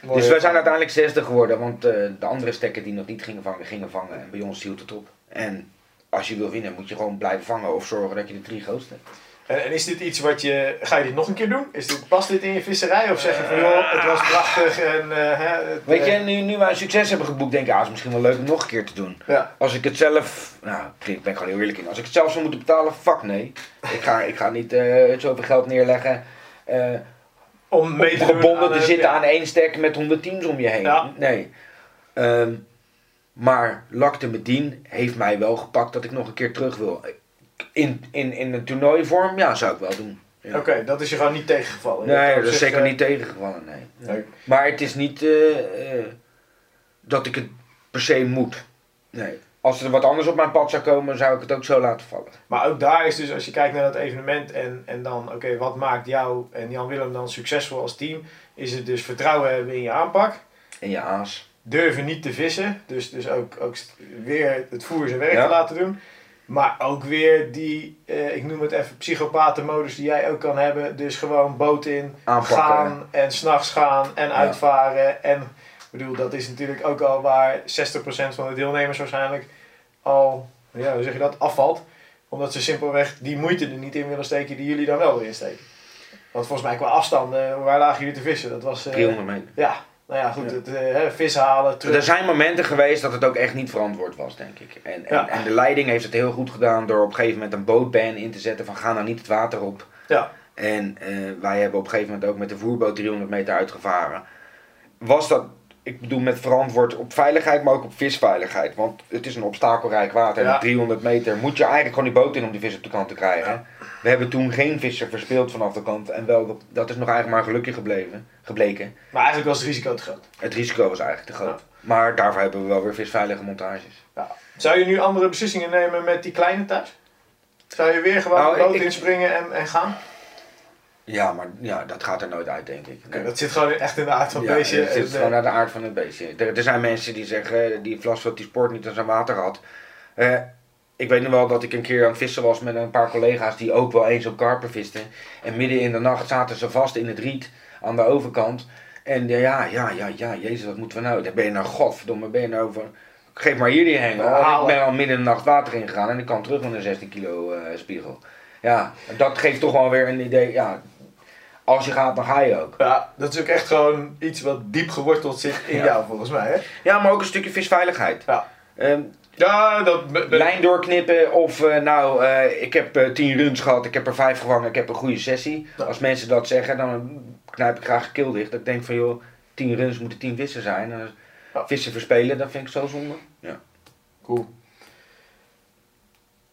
Mooi, Dus wij zijn uiteindelijk zesde geworden, want eh, de andere stekken die nog niet gingen vangen, gingen vangen. En bij ons hield het op. En als je wil winnen, moet je gewoon blijven vangen of zorgen dat je de drie grootste hebt. En, is dit iets wat je... Ga je dit nog een keer doen? Is dit, past dit in je visserij? Of zeg je van joh, het was prachtig en... eh, het, Weet je, eh, nu, nu wij succes hebben geboekt, denk ik, ah, het is misschien wel leuk om nog een keer te doen. Ja. Als ik het zelf, nou, ik ben gewoon heel eerlijk in. Als ik het zelf zou moeten betalen, fuck nee. Ik ga, ik ga niet eh, zoveel geld neerleggen. eh, Om mee te doen gebonden te zitten ja. aan één stek met 100 teams om je heen. Ja. Nee. Ehm, maar Lacte Medin heeft mij wel gepakt dat ik nog een keer terug wil. In, in, in een toernooivorm, ja, zou ik wel doen. Ja. Oké, dat is je gewoon niet tegengevallen. Nee, dat is zeker eh, niet tegengevallen, nee. Nee. Maar het is niet eh, eh, dat ik het per se moet. Nee. Als er wat anders op mijn pad zou komen, zou ik het ook zo laten vallen. Maar ook daar is dus, als je kijkt naar dat evenement en, en dan, oké, wat maakt jou en Jan Willem dan succesvol als team? Is het dus vertrouwen hebben in je aanpak. En je aas. Durven niet te vissen. Dus, dus ook, ook weer het voer zijn werk Ja. te laten doen. Maar ook weer die, eh, ik noem het even psychopatenmodus die jij ook kan hebben. Dus gewoon boot in, Aanpakken. gaan en s'nachts gaan en uitvaren. En ik bedoel, dat is natuurlijk ook al waar 60% van de deelnemers waarschijnlijk al, ja, hoe zeg je dat, afvalt. Omdat ze simpelweg die moeite er niet in willen steken die jullie dan wel erin steken. Want volgens mij qua afstanden, waar lagen jullie te vissen? Dat was, eh, 300 meter. ja, nou ja, goed, Ja. het eh, vis halen, terug. Er zijn momenten geweest dat het ook echt niet verantwoord was, denk ik. En, en, Ja. en de leiding heeft het heel goed gedaan door op een gegeven moment een bootban in te zetten van ga nou niet het water op. Ja. En eh, wij hebben op een gegeven moment ook met de voerboot 300 meter uitgevaren. Was dat, ik bedoel met verantwoord op veiligheid, maar ook op visveiligheid. Want het is een obstakelrijk water. En Ja. op 300 meter moet je eigenlijk gewoon die boot in om die vis op de kant te krijgen. We hebben toen geen visser verspeeld vanaf de kant. En wel, dat, is nog eigenlijk maar gelukje gebleven, gebleken. Maar eigenlijk was het risico te groot. Het risico was eigenlijk te groot. Maar daarvoor hebben we wel weer visveilige montages. Zou je nu andere beslissingen nemen met die kleine thuis? Zou je weer gewoon Nou, de boot ik- inspringen en, en gaan? Ja, maar ja, dat gaat er nooit uit, denk ik. Dat zit gewoon echt in de aard van het ja, beestje. het zit gewoon eh, naar de aard van het beestje. Er, er zijn mensen die zeggen, die Vlasveld die sport niet aan zijn water had. Eh, ik weet nog wel dat ik een keer aan het vissen was met een paar collega's die ook wel eens op karper visten. En midden in de nacht zaten ze vast in het riet aan de overkant. En ja, ja, ja, ja, ja, jezus, wat moeten we nou? Dan ben je nou, godverdomme, ben je nou van... Geef maar hier die hengel. Ik ben al midden in de nacht water ingegaan en ik kan terug met een 16 kilo eh, spiegel. Ja, dat geeft toch wel weer een idee, ja, als je gaat, dan ga je ook. Ja, dat is ook echt gewoon iets wat diep geworteld zit in Ja. jou volgens mij. Hè? Ja, maar ook een stukje visveiligheid. Ja. Ehm, Ja, dat ben- lijn doorknippen of eh, nou, eh, ik heb eh, 10 runs gehad, ik heb er 5 gevangen, ik heb een goede sessie. Ja. Als mensen dat zeggen, dan knijp ik graag keel dicht. Dat ik denk van joh, 10 runs moeten 10 vissen zijn. En, Ja. Vissen verspelen, dat vind ik zo zonde. Ja. Cool.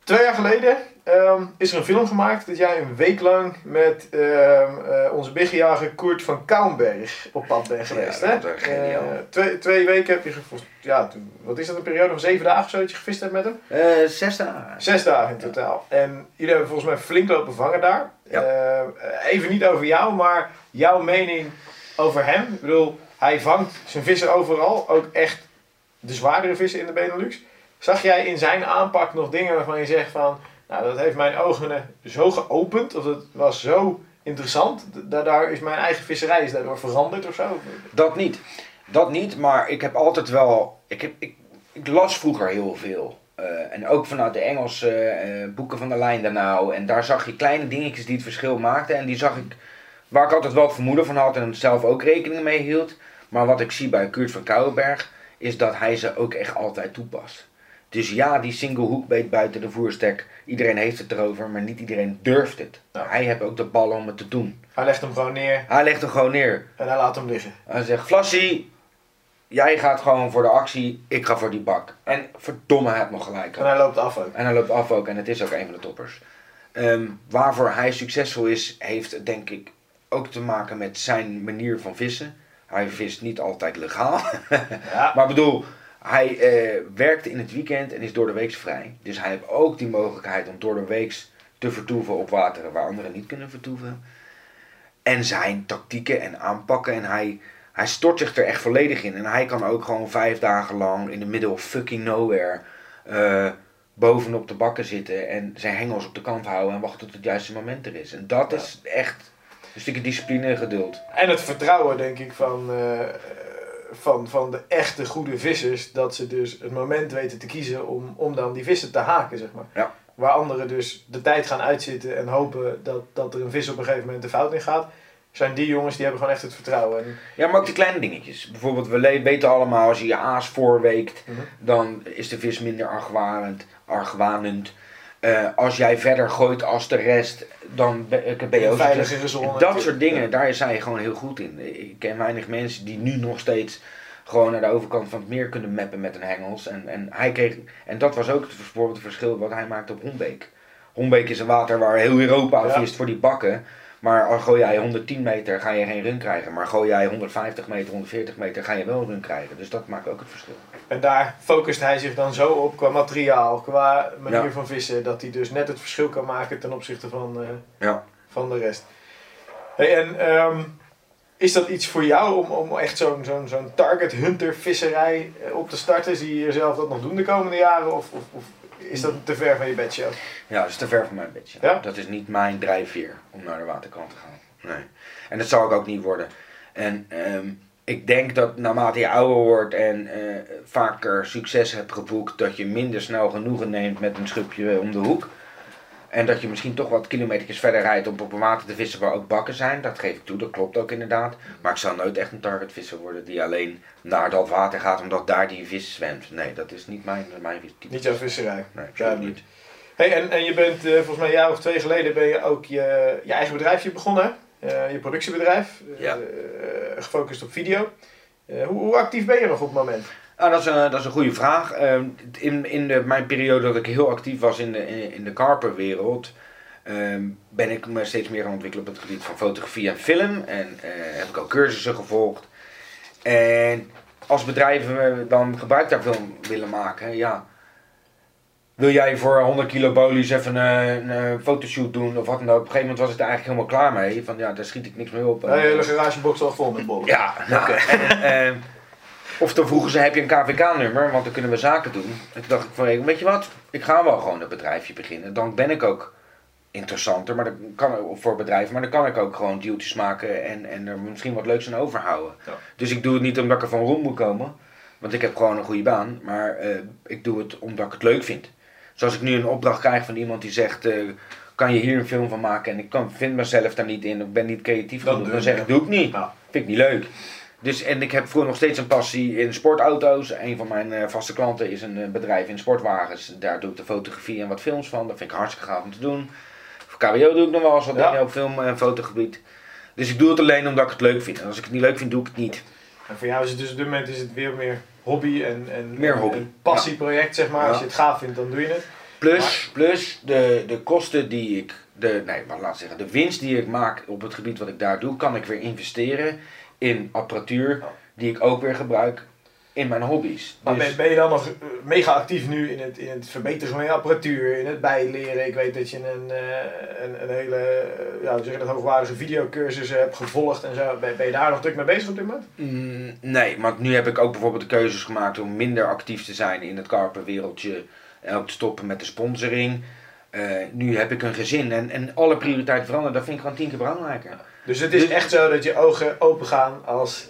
Twee jaar geleden ehm, is er een film gemaakt dat jij een week lang met ehm, eh, onze biggejager Koert van Kouwenberg op pad bent geweest. Ja, hè? dat geniaal. Eh, twee, twee weken heb je. Ja, toen, wat is dat, een periode van zeven dagen of zo dat je gevist hebt met hem? Eh, zes dagen. Zes dagen in totaal. En jullie hebben volgens mij flink lopen vangen daar. Ja. Even niet over jou, maar jouw mening over hem. Ik bedoel, hij vangt zijn vissen overal. Ook echt de zwaardere vissen in de Benelux. Zag jij in zijn aanpak nog dingen waarvan je zegt van... Nou, dat heeft mijn ogen zo geopend. Of dat was zo interessant. Da- Daar is mijn eigen visserij is daardoor veranderd of zo. Dat niet. Dat niet, maar ik heb altijd wel. Ik, heb, ik, ik las vroeger heel veel. Eh, en ook vanuit de Engelse eh, boeken van de lijn daarna. En daar zag je kleine dingetjes die het verschil maakten. En die zag ik. Waar ik altijd wel het vermoeden van had en zelf ook rekening mee hield. Maar wat ik zie bij Kurt van Kouwenberg. Is dat hij ze ook echt altijd toepast. Dus ja, die single hoekbeet buiten de voerstek. Iedereen heeft het erover, maar niet iedereen durft het. Ja. Hij heeft ook de bal om het te doen. Hij legt hem gewoon neer Hij legt hem gewoon neer. en hij laat hem liggen. Hij zegt, Flassie, jij gaat gewoon voor de actie, ik ga voor die bak. En verdomme, hij heeft nog gelijk. En hij loopt af ook. En hij loopt af ook en het is ook een van de toppers. Ehm, waarvoor hij succesvol is, heeft denk ik ook te maken met zijn manier van vissen. Hij vist niet altijd legaal. [laughs] Ja. maar ik bedoel, hij eh, werkte in het weekend en is door de week vrij. Dus hij heeft ook die mogelijkheid om door de week te vertoeven op wateren waar anderen niet kunnen vertoeven. En zijn tactieken en aanpakken. En hij, hij stort zich er echt volledig in. En hij kan ook gewoon vijf dagen lang in de middle of fucking nowhere eh, bovenop de bakken zitten. En zijn hengels op de kant houden en wachten tot het juiste moment er is. En dat Ja. is echt een stukje discipline en geduld. En het vertrouwen, denk ik, van, eh, van, van de echte goede vissers. Dat ze dus het moment weten te kiezen om, om dan die vissen te haken, zeg maar. Ja. Waar anderen dus de tijd gaan uitzitten en hopen dat, dat er een vis op een gegeven moment de fout in gaat. Zijn die jongens die hebben gewoon echt het vertrouwen. En, Ja, maar ook die kleine dingetjes. Bijvoorbeeld, we weten allemaal, als je je aas voorweekt, Mhm. dan is de vis minder argwanend. argwanend. Eh, als jij verder gooit als de rest, dan ben, ben je ook. Dat soort dingen, Ja. daar is hij gewoon heel goed in. Ik ken weinig mensen die nu nog steeds gewoon naar de overkant van het meer kunnen mappen met een hengels. En, en, hij kreeg, en dat was ook het, bijvoorbeeld het verschil wat hij maakte op Hombeek. Hombeek is een water waar heel Europa Ja. vist voor die bakken. Maar gooi jij 110 meter, ga je geen run krijgen. Maar gooi jij 150 meter, 140 meter, ga je wel een run krijgen. Dus dat maakt ook het verschil. En daar focust hij zich dan zo op qua materiaal, qua manier Ja. van vissen. Dat hij dus net het verschil kan maken ten opzichte van, eh, Ja. van de rest. Hey, en ehm, is dat iets voor jou om, om echt zo'n zo'n zo'n target hunter visserij eh, op te starten? Zie je jezelf dat nog doen de komende jaren? Of, of, of is dat te ver van je bedshow? Ja, dat is te ver van mijn bedje. Ja? Dat is niet mijn drijfveer om naar de waterkant te gaan. Nee. En dat zal ik ook niet worden. En ehm, ik denk dat naarmate je ouder wordt en eh, vaker succes hebt geboekt, dat je minder snel genoegen neemt met een schubje om de hoek. En dat je misschien toch wat kilometers verder rijdt om op een water te vissen waar ook bakken zijn. Dat geef ik toe, dat klopt ook inderdaad. Maar ik zal nooit echt een targetvisser worden die alleen naar dat water gaat omdat daar die vis zwemt. Nee, dat is niet mijn, mijn type. Niet jouw visserij. Nee, absoluut niet. Hey, en, en je bent eh, volgens mij een jaar of twee geleden ben je ook je, je eigen bedrijfje begonnen. Eh, je productiebedrijf. eh, Ja. gefocust op video. Hoe, hoe actief ben je nog op het moment? Nou, dat is, een, dat is een goede vraag. Ehm, in in de, mijn periode dat ik heel actief was in de, in, in de carperwereld, ehm, ben ik me steeds meer gaan ontwikkelen op het gebied van fotografie en film. En eh, heb ik ook cursussen gevolgd. En als bedrijven dan gebruik daarvan willen maken, ja. Wil jij voor 100 kilo bolies even een, een fotoshoot doen of wat dan ook? Op een gegeven moment was ik er eigenlijk helemaal klaar mee. Van ja, daar schiet ik niks meer op. De hele garagebox al vol met bollen. Ja, nou, en, Of dan vroegen ze, heb je een KVK-nummer? Want dan kunnen we zaken doen. En toen dacht ik van, weet je wat? Ik ga wel gewoon een bedrijfje beginnen. Dan ben ik ook interessanter maar dan kan, voor bedrijven. Maar dan kan ik ook gewoon deeltjes maken en, en er misschien wat leuks aan overhouden. Ja. Dus ik doe het niet omdat ik er van rond moet komen. Want ik heb gewoon een goede baan. Maar eh, ik doe het omdat ik het leuk vind. Zoals ik nu een opdracht krijg van iemand die zegt... eh, kan je hier een film van maken? En ik kan, vind mezelf daar niet in. Ik ben niet creatief genoeg. Dan zeg ik, doe ik niet. Ja. Vind ik niet leuk. Dus, en ik heb vroeger nog steeds een passie in sportauto's. Een van mijn eh, vaste klanten is een eh, bedrijf in sportwagens. Daar doe ik de fotografie en wat films van. Dat vind ik hartstikke gaaf om te doen. Voor KWO doe ik nog wel eens wat Ja. dingen op film- en fotogebied. Dus ik doe het alleen omdat ik het leuk vind. En als ik het niet leuk vind, doe ik het niet. En voor jou is het dus op dit moment is het weer meer hobby en, en Meer hobby. een passieproject, zeg maar. Ja. Als je het gaaf vindt, dan doe je het. Plus, plus de, de kosten die ik, de, nee, maar laat ik zeggen, de winst die ik maak op het gebied wat ik daar doe, kan ik weer investeren in apparatuur Ja. die ik ook weer gebruik in mijn hobby's. Maar Dus- ben, ben je dan nog eh, mega actief nu in het, in het verbeteren van je apparatuur, in het bijleren? Ik weet dat je een, eh, een, een hele eh, ja, hoe zeg je dat, hoogwaardige videocursus hebt gevolgd en zo. Ben, ben je daar nog druk mee bezig op dit moment? Mm, nee, want nu heb ik ook bijvoorbeeld de keuzes gemaakt om minder actief te zijn in het karpenwereldje. En ook te stoppen met de sponsoring. Nu heb ik een gezin en, en alle prioriteiten veranderen. Dat vind ik gewoon tien keer belangrijker. Dus het is Dus- echt zo dat je ogen open gaan als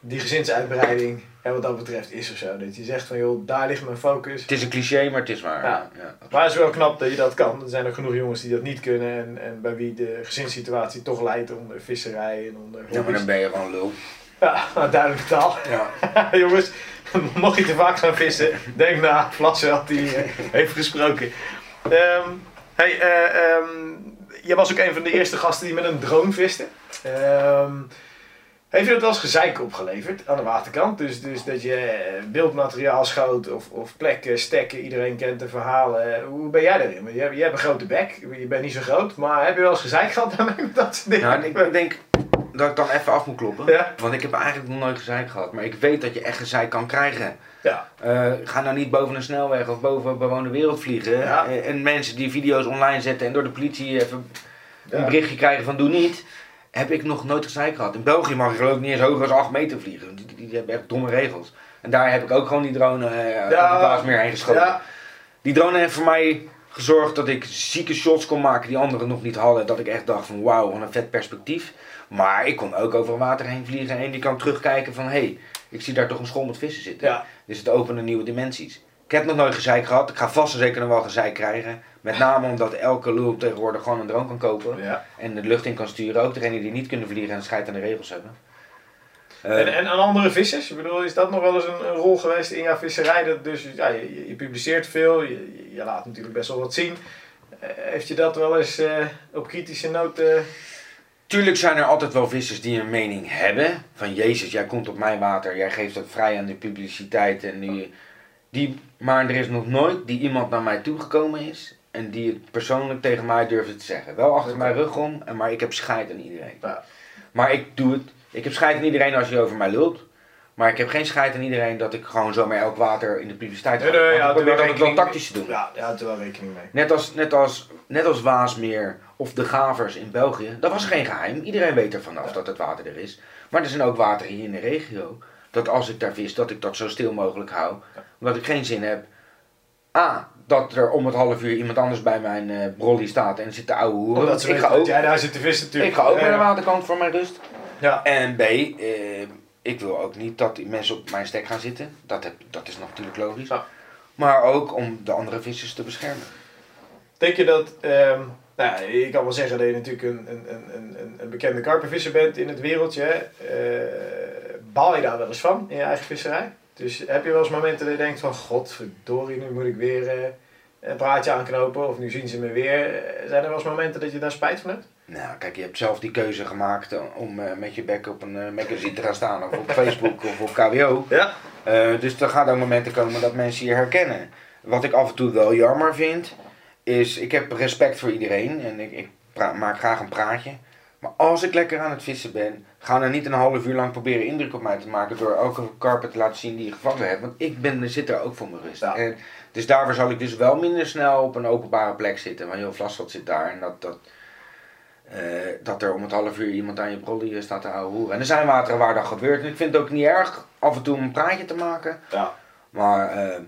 die gezinsuitbreiding en wat dat betreft is of zo. Dat je zegt van joh, daar ligt mijn focus. Het is een cliché, maar het is waar. Ja. Ja. Maar het is wel knap dat je dat kan. Er zijn ook genoeg jongens die dat niet kunnen en, en bij wie de gezinssituatie toch leidt onder visserij en onder Ja, maar dan ben je gewoon lul. Ja, nou, duidelijke taal. Ja. [laughs] jongens, [laughs] mocht je te vaak gaan vissen, denk na. Vlasveld die eh, heeft gesproken. Ehm hey, eh, ehm, jij was ook een van de eerste gasten die met een drone viste. Ehm, heeft je dat wel eens gezeik opgeleverd aan de waterkant? Dus, dus dat je eh, beeldmateriaal schoot of, of plekken, stekken, iedereen kent de verhalen. Hoe ben jij daarin? Je, hebt- je hebt een grote bek, je bent niet zo groot, maar heb je wel eens gezeik gehad daarmee met dat soort dingen? Nou, ik denk dat ik dan even af moet kloppen. Ja. Want ik heb eigenlijk nog nooit gezeik gehad. Maar ik weet dat je echt gezeik kan krijgen. Ja. Eh, ga nou niet boven een snelweg of boven een bewoonde wereld vliegen. Ja. Eh, en mensen die video's online zetten en door de politie even een berichtje krijgen van doe niet. Heb ik nog nooit gezeik gehad. In België mag je geloof ik niet eens hoger dan 8 meter vliegen. Die, die, die hebben echt domme regels. En daar heb ik ook gewoon die drone eh Ja. op de Waasmeer heen geschoten. Ja, Die drone heeft voor mij gezorgd dat ik zieke shots kon maken die anderen nog niet hadden. Dat ik echt dacht van wauw, wat een vet perspectief. Maar ik kon ook over het water heen vliegen en die kan terugkijken van hé, hey, ik zie daar toch een school met vissen zitten. ja. Dus het opende nieuwe dimensies. Ik heb nog nooit gezeik gehad. Ik ga vast en zeker nog wel gezeik krijgen. Met name omdat elke lul tegenwoordig gewoon een drone kan kopen. ja. En de lucht in kan sturen. Ook degenen die niet kunnen vliegen en scheid aan de regels hebben. Eh, En, en andere vissers? Ik bedoel, is dat nog wel eens een, een rol geweest in jouw visserij? Dat dus, ja, je, publiceert veel, je, je- laat natuurlijk best wel wat zien. Eh, heeft je dat wel eens eh, op kritische noten... Tuurlijk zijn er altijd wel vissers die een mening hebben. Van Jezus, jij komt op mijn water, jij geeft dat vrij aan de publiciteit. En nu, die, maar er is nog nooit die iemand naar mij toegekomen is. En die het persoonlijk tegen mij durfde te zeggen. Wel achter mijn rug om, en- maar ik heb scheid aan iedereen. Ja. Maar ik doe het. Ik heb scheid aan iedereen als je over mij lult. Maar ik heb geen scheid aan iedereen dat ik gewoon zomaar elk water in de publiciteit ga. Nee, nee, ja, ik probeer dat wel tactisch te doen. Ja, ja, er wel rekening mee. Net als, net, als, net als Waasmeer of de Gavers in België. Dat was geen geheim. Iedereen weet er vanaf Ja. dat het water er is. Maar er zijn ook wateren hier in de regio. Dat als ik daar vis, dat ik dat zo stil mogelijk hou. Ja. Omdat ik geen zin heb. A, dat er om het half uur iemand anders bij mijn eh brolly staat en zit te ouwe hoeren. Omdat ze ik, ga ook, jij daar zit te vissen ik natuurlijk. ga ook naar de waterkant voor mijn rust. Ja. En B, eh, ik wil ook niet dat die mensen op mijn stek gaan zitten. Dat, heb, dat is natuurlijk logisch. Ja. Maar ook om de andere vissers te beschermen. Denk je dat, ehm, nou je kan wel zeggen dat je natuurlijk een, een, een, een, een bekende karpenvisser bent in het wereldje. hè. Eh, baal je daar wel eens van in je eigen visserij? Dus heb je wel eens momenten dat je denkt van, godverdorie, nu moet ik weer eh, een praatje aanknopen of nu zien ze me weer. Eh, Zijn er wel eens momenten dat je daar spijt van hebt? Nou, kijk, je hebt zelf die keuze gemaakt om met je bek op een magazine te gaan staan, of op [laughs] Facebook of op KWO. Ja. Dus er gaan ook momenten komen dat mensen je herkennen. Wat ik af en toe wel jammer vind, is ik heb respect voor iedereen en ik, ik maak graag een praatje. Maar als ik lekker aan het vissen ben, ga dan niet een half uur lang proberen indruk op mij te maken door elke carpet te laten zien die je gevangen hebt. Want ik ben, zit er ook voor mijn rust. Ja. En, dus daarvoor zal ik dus wel minder snel op een openbare plek zitten. Want heel Vlasveld zit daar en dat, dat, eh, dat er om het half uur iemand aan je brolly staat te houden hoeren. En er zijn wateren waar dat gebeurt. En ik vind het ook niet erg af en toe om een praatje te maken. Ja. Maar eh,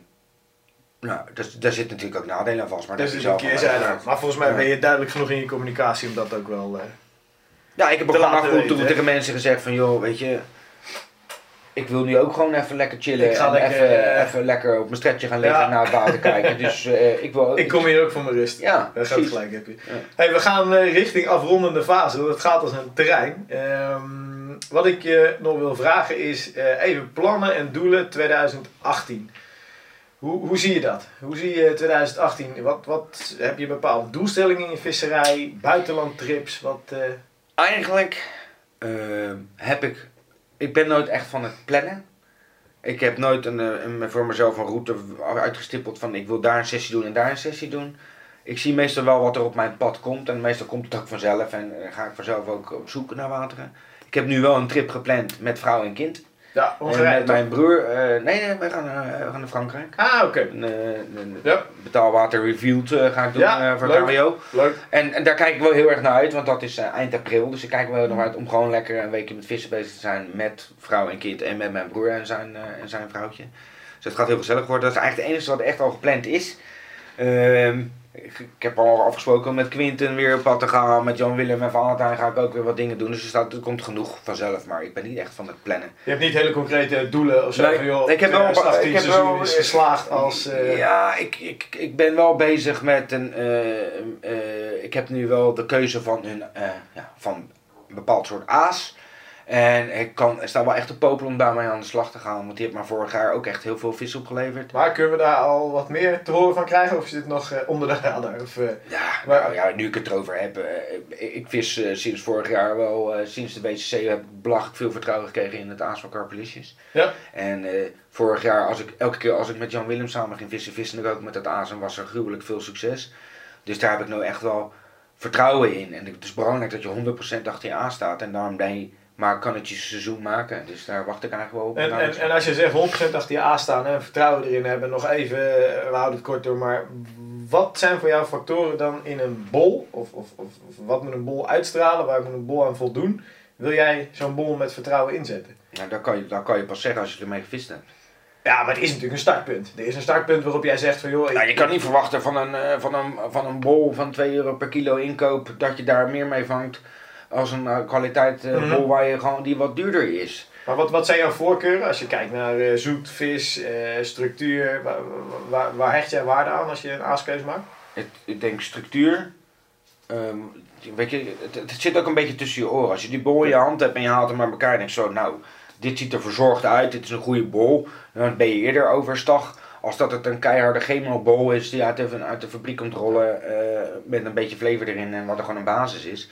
nou, dus, daar zit natuurlijk ook nadelen aan vast. Maar Dat dat is een keer zijn. Maar volgens mij ben je duidelijk genoeg in je communicatie om dat ook wel... eh, Ja, ik heb ook gewoon laten af en toe weten, hè? tegen mensen gezegd van joh, weet je, ik wil nu ook gewoon even lekker chillen Ik ga en lekker, even, eh, even lekker op mijn stretchje gaan liggen Ja. en naar het water kijken. [laughs] Dus eh, ik wil ik kom hier ook voor mijn rust. Ja, Dat gaat gelijk heb je. Ja. Hey, we gaan richting afrondende fase. Het gaat als een terrein. Ehm, wat ik je nog wil vragen is even plannen en doelen 2018. Hoe, hoe zie je dat? Hoe zie je 2018? Wat, wat heb je bepaalde doelstellingen in je visserij? Buitenlandtrips? Wat, eh, Eigenlijk eh, heb ik, ik ben nooit echt van het plannen. Ik heb nooit een, eh, een, voor mezelf een route uitgestippeld van ik wil daar een sessie doen en daar een sessie doen. Ik zie meestal wel wat er op mijn pad komt en meestal komt het ook vanzelf en ga ik vanzelf ook op zoek naar wateren. Ik heb nu wel een trip gepland met vrouw en kind. Ja, En Hongarije met mijn broer, eh, nee, nee, wij gaan, naar- we gaan naar Frankrijk. Ah, oké. Eh, Ja. betaalwater reviewed eh, ga ik doen Ja, eh, voor leuk. KWO. Leuk. En, en daar kijk ik wel heel erg naar uit, want dat is eh, eind april. Dus ik kijk wel naar uit om gewoon lekker een weekje met vissen bezig te zijn met vrouw en kind en met mijn broer en zijn, eh, en zijn vrouwtje. Dus het gaat heel gezellig worden. Dat is eigenlijk het enige wat echt al gepland is. Ehm, ik, ik heb al afgesproken met Quinten weer op pad te gaan. Met Jan Willem en Valentijn ga ik ook weer wat dingen doen. Dus er, staat, er komt genoeg vanzelf. Maar ik ben niet echt van het plannen. Je hebt niet hele concrete doelen of zo Nee, joh, ik heb wel- 2018 ik heb seizoen wel- is geslaagd als... eh, Ja, ik, ik, ik ben wel bezig met een. eh, eh, ik heb nu wel de keuze van een, eh, ja, van een bepaald soort aas. En ik kan, er staat wel echt te popelen om daarmee aan de slag te gaan. Want die heeft maar vorig jaar ook echt heel veel vis opgeleverd. Maar kunnen we daar al wat meer te horen van krijgen? Of is dit nog eh, onder de radar? Of, eh, Ja, Maar- nou ja, nu ik het erover heb. eh, ik vis sinds vorig jaar wel, sinds de WCC heb ik belachelijk veel vertrouwen gekregen in het aas van. Ja. En vorig jaar, als ik, elke keer als ik met Jan Willem samen ging vissen, viste ik ook met het aas en was er gruwelijk veel succes. Dus daar heb ik nou echt wel vertrouwen in. En het is belangrijk dat je 100% achter je aan staat. En daarom ben je, maar kan het je seizoen maken. Dus daar wacht ik eigenlijk wel op. en, en, en als je zegt 100% achter je aan staan en vertrouwen erin hebben, nog even, eh, we houden het kort door, maar wat zijn voor jou factoren dan in een bol? Of, of, of, of wat moet een bol uitstralen? Waar moet een bol aan voldoen? Wil jij zo'n bol met vertrouwen inzetten? nou, dat, kan je, dat kan je pas zeggen als je ermee gevist hebt. Ja, maar het is natuurlijk een startpunt. Er is een startpunt waarop jij zegt van joh, ik- Nou, je kan niet verwachten van een, eh, van, een, van een bol van 2 euro per kilo inkoop dat je daar meer mee vangt als een eh, kwaliteit eh, Mhm. bol waar je gewoon, die wat duurder is. Maar wat, wat zijn jouw voorkeuren als je kijkt naar eh, zoet, vis, structuur? Waar, waar, waar hecht jij waarde aan als je een aaskeuze maakt? Het, ik denk structuur. ehm, weet je, het, het zit ook een beetje tussen je oren. Als je die bol in je hand hebt en je haalt hem bij elkaar en denkt zo, nou, dit ziet er verzorgd uit, dit is een goede bol. Dan ben je eerder overstag als dat het een keiharde chemo-bol is die uit de, uit de fabriek komt rollen met een beetje flavor erin en wat er gewoon een basis is.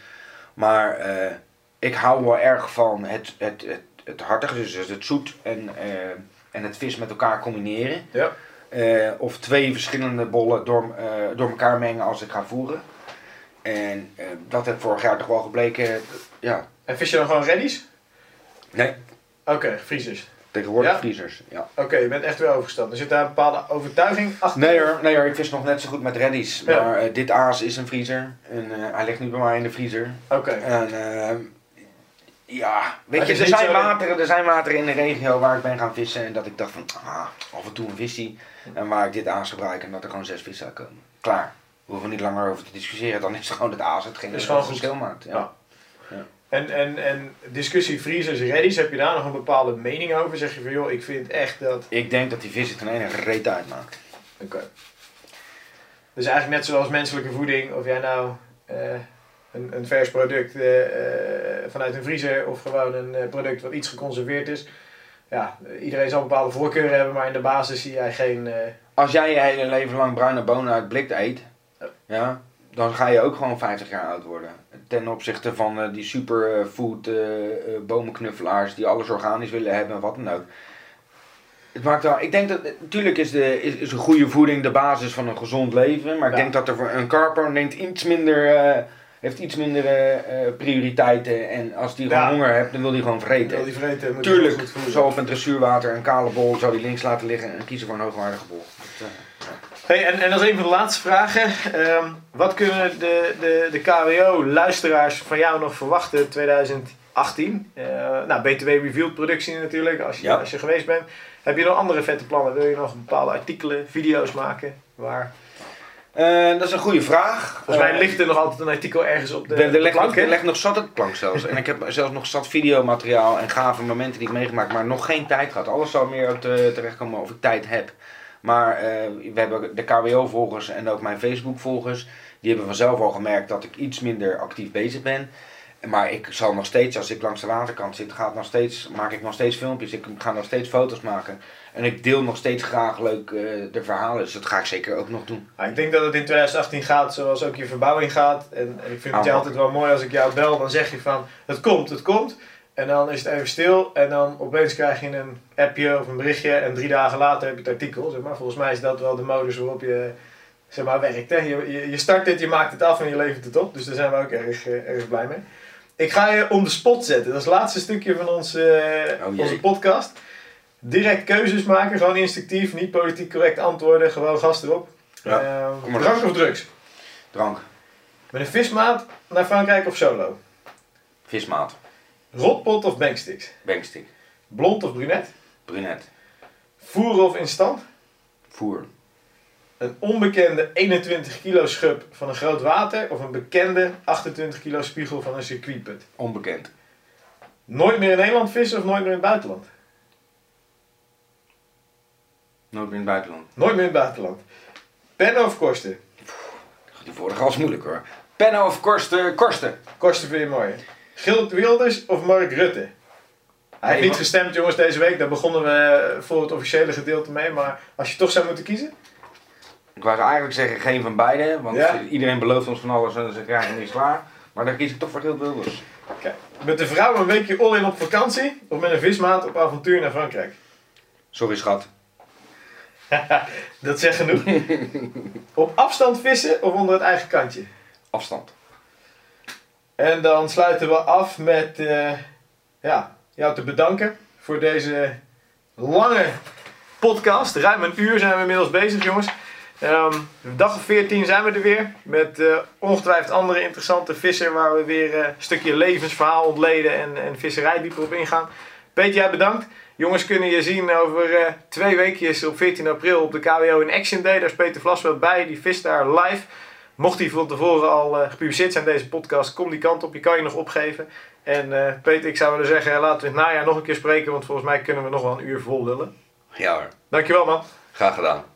Maar eh, ik hou wel erg van het, het, het, het hartige, dus het zoet en, eh, en het vis met elkaar combineren. Ja. Eh, of twee verschillende bollen door, door elkaar mengen als ik ga voeren. En dat heeft vorig jaar toch wel gebleken. Ja, En vis je dan gewoon reddies? nee, Oké, vriezers. Tegenwoordig Ja? vriezers. Ja. Oké, je bent echt weer overgestapt. Er zit daar een bepaalde overtuiging achter? Nee hoor, nee hoor, ik vis nog net zo goed met reddies. Ja. Maar eh, dit aas is een vriezer. En eh, hij ligt nu bij mij in de vriezer. Oké. En eh, ja, weet je, er zijn, wateren, er zijn wateren in de regio waar ik ben gaan vissen. En dat ik dacht van, ah, af en toe een visie. En waar ik dit aas gebruik en dat er gewoon zes vissen uitkomen. Klaar. We hoeven niet langer over te discussiëren. Dan is het gewoon het aas hetgeen dat gewoon het goed. verschil maakt. Ja. Ja. En, en, en discussie vriezers, reddies, heb je daar nog een bepaalde mening over? Zeg je van joh, ik vind echt dat... Ik denk dat die vis het ten ene reet uitmaakt. Oké. Dus eigenlijk net zoals menselijke voeding, of jij nou eh, een, een vers product eh, eh, vanuit een vriezer of gewoon een product wat iets geconserveerd is. Ja, iedereen zal bepaalde voorkeuren hebben, maar in de basis zie jij geen... Als jij je hele leven lang bruine bonen uit blik eet, ja, dan ga je ook gewoon 50 jaar oud worden. Ten opzichte van eh, die superfood eh, bomenknuffelaars die alles organisch willen hebben en wat dan ook. Het maakt wel, ik denk dat, natuurlijk is, de, is, is een goede voeding de basis van een gezond leven. Maar ik denk dat er voor een karper neemt iets minder, heeft iets minder prioriteiten. En als die gewoon honger heeft, dan wil die gewoon vreten. wil die vreten, Tuurlijk, zo op een dressuurwater een kale bol zou die links laten liggen en kiezen voor een hoogwaardige bol. Dat. Hey, en, en als een van de laatste vragen. ehm, wat kunnen de, de, de KWO-luisteraars van jou nog verwachten 2018? Eh, nou, BTW Revealed productie natuurlijk, als je, Ja. als je geweest bent. Heb je nog andere vette plannen? Wil je nog bepaalde artikelen, video's maken? Waar? Eh, dat is een goede vraag. Volgens mij Eh, ligt er nog altijd een artikel ergens op de, de plank, er ligt nog zat op de plank zelfs. En ik heb zelfs nog zat videomateriaal en gave momenten die ik meegemaakt, maar nog geen tijd gehad. Alles zal meer op of ik tijd heb. Maar eh, we hebben de KWO-volgers en ook mijn Facebook-volgers. Die hebben vanzelf al gemerkt dat ik iets minder actief bezig ben. Maar ik zal nog steeds, als ik langs de waterkant zit, ga het nog steeds, maak ik nog steeds filmpjes. Ik ga nog steeds foto's maken. En ik deel nog steeds graag leuk eh, de verhalen. Dus dat ga ik zeker ook nog doen. Ik denk dat het in 2018 gaat zoals ook je verbouwing gaat. En, en ik vind het altijd wel mooi als ik jou bel, dan zeg je van het komt, het komt. En dan is het even stil en dan opeens krijg je een appje of een berichtje en drie dagen later heb je het artikel. Zeg maar. Volgens mij is dat wel de modus waarop je zeg maar, werkt. Hè? Je, je, je start dit, je maakt het af en je levert het op. Dus daar zijn we ook erg, eh, erg blij mee. Ik ga je on the spot zetten. Dat is het laatste stukje van ons, eh, Oh onze podcast. Direct keuzes maken, gewoon instinctief, niet politiek correct antwoorden, gewoon gas erop. Ja, Ehm, drank of drugs? Drank, Met een vismaat naar Frankrijk of solo? vismaat, Rotpot of banksticks? bankstick, Blond of brunet? brunet, Voeren of instant? voer, Een onbekende 21 kilo schub van een groot water of een bekende 28 kilo spiegel van een circuitput? onbekend. Nooit meer in Nederland vissen of nooit meer in het buitenland? Nooit meer in het buitenland. Nooit meer in het buitenland. Pennen of korsten? Die vorige was moeilijk hoor. Penno of Korsten? Korsten. Korsten vind je mooi. Geert Wilders of Mark Rutte? Hij heeft niet gestemd jongens deze week, daar begonnen we voor het officiële gedeelte mee. Maar als je toch zou moeten kiezen? Ik wou eigenlijk zeggen geen van beide, want Ja. iedereen belooft ons van alles en ze krijgen niks klaar. Maar dan kies ik toch voor Geert Wilders. Met de vrouw een weekje all in op vakantie of met een vismaat op avontuur naar Frankrijk? Sorry schat. [laughs] Dat zegt genoeg. [laughs] op afstand vissen of onder het eigen kantje? Afstand. En dan sluiten we af met eh, ja, jou te bedanken voor deze lange podcast. Ruim een uur zijn we inmiddels bezig, jongens. Ehm, dag of 14 zijn we er weer. Met eh, ongetwijfeld andere interessante vissen waar we weer eh, een stukje levensverhaal ontleden en, en visserij dieper op ingaan. Peter, jij bedankt. Jongens kunnen je zien over twee weekjes op 14 april op de KWO in Action Day. Daar is Peter Vlasveld bij. Die vist daar live. Mocht die van tevoren al eh, gepubliceerd zijn, deze podcast, kom die kant op. Je kan je nog opgeven. En eh, Peter, ik zou willen zeggen, laten we in het najaar nog een keer spreken. Want volgens mij kunnen we nog wel een uur vol lullen. Ja hoor. Dankjewel man. Graag gedaan.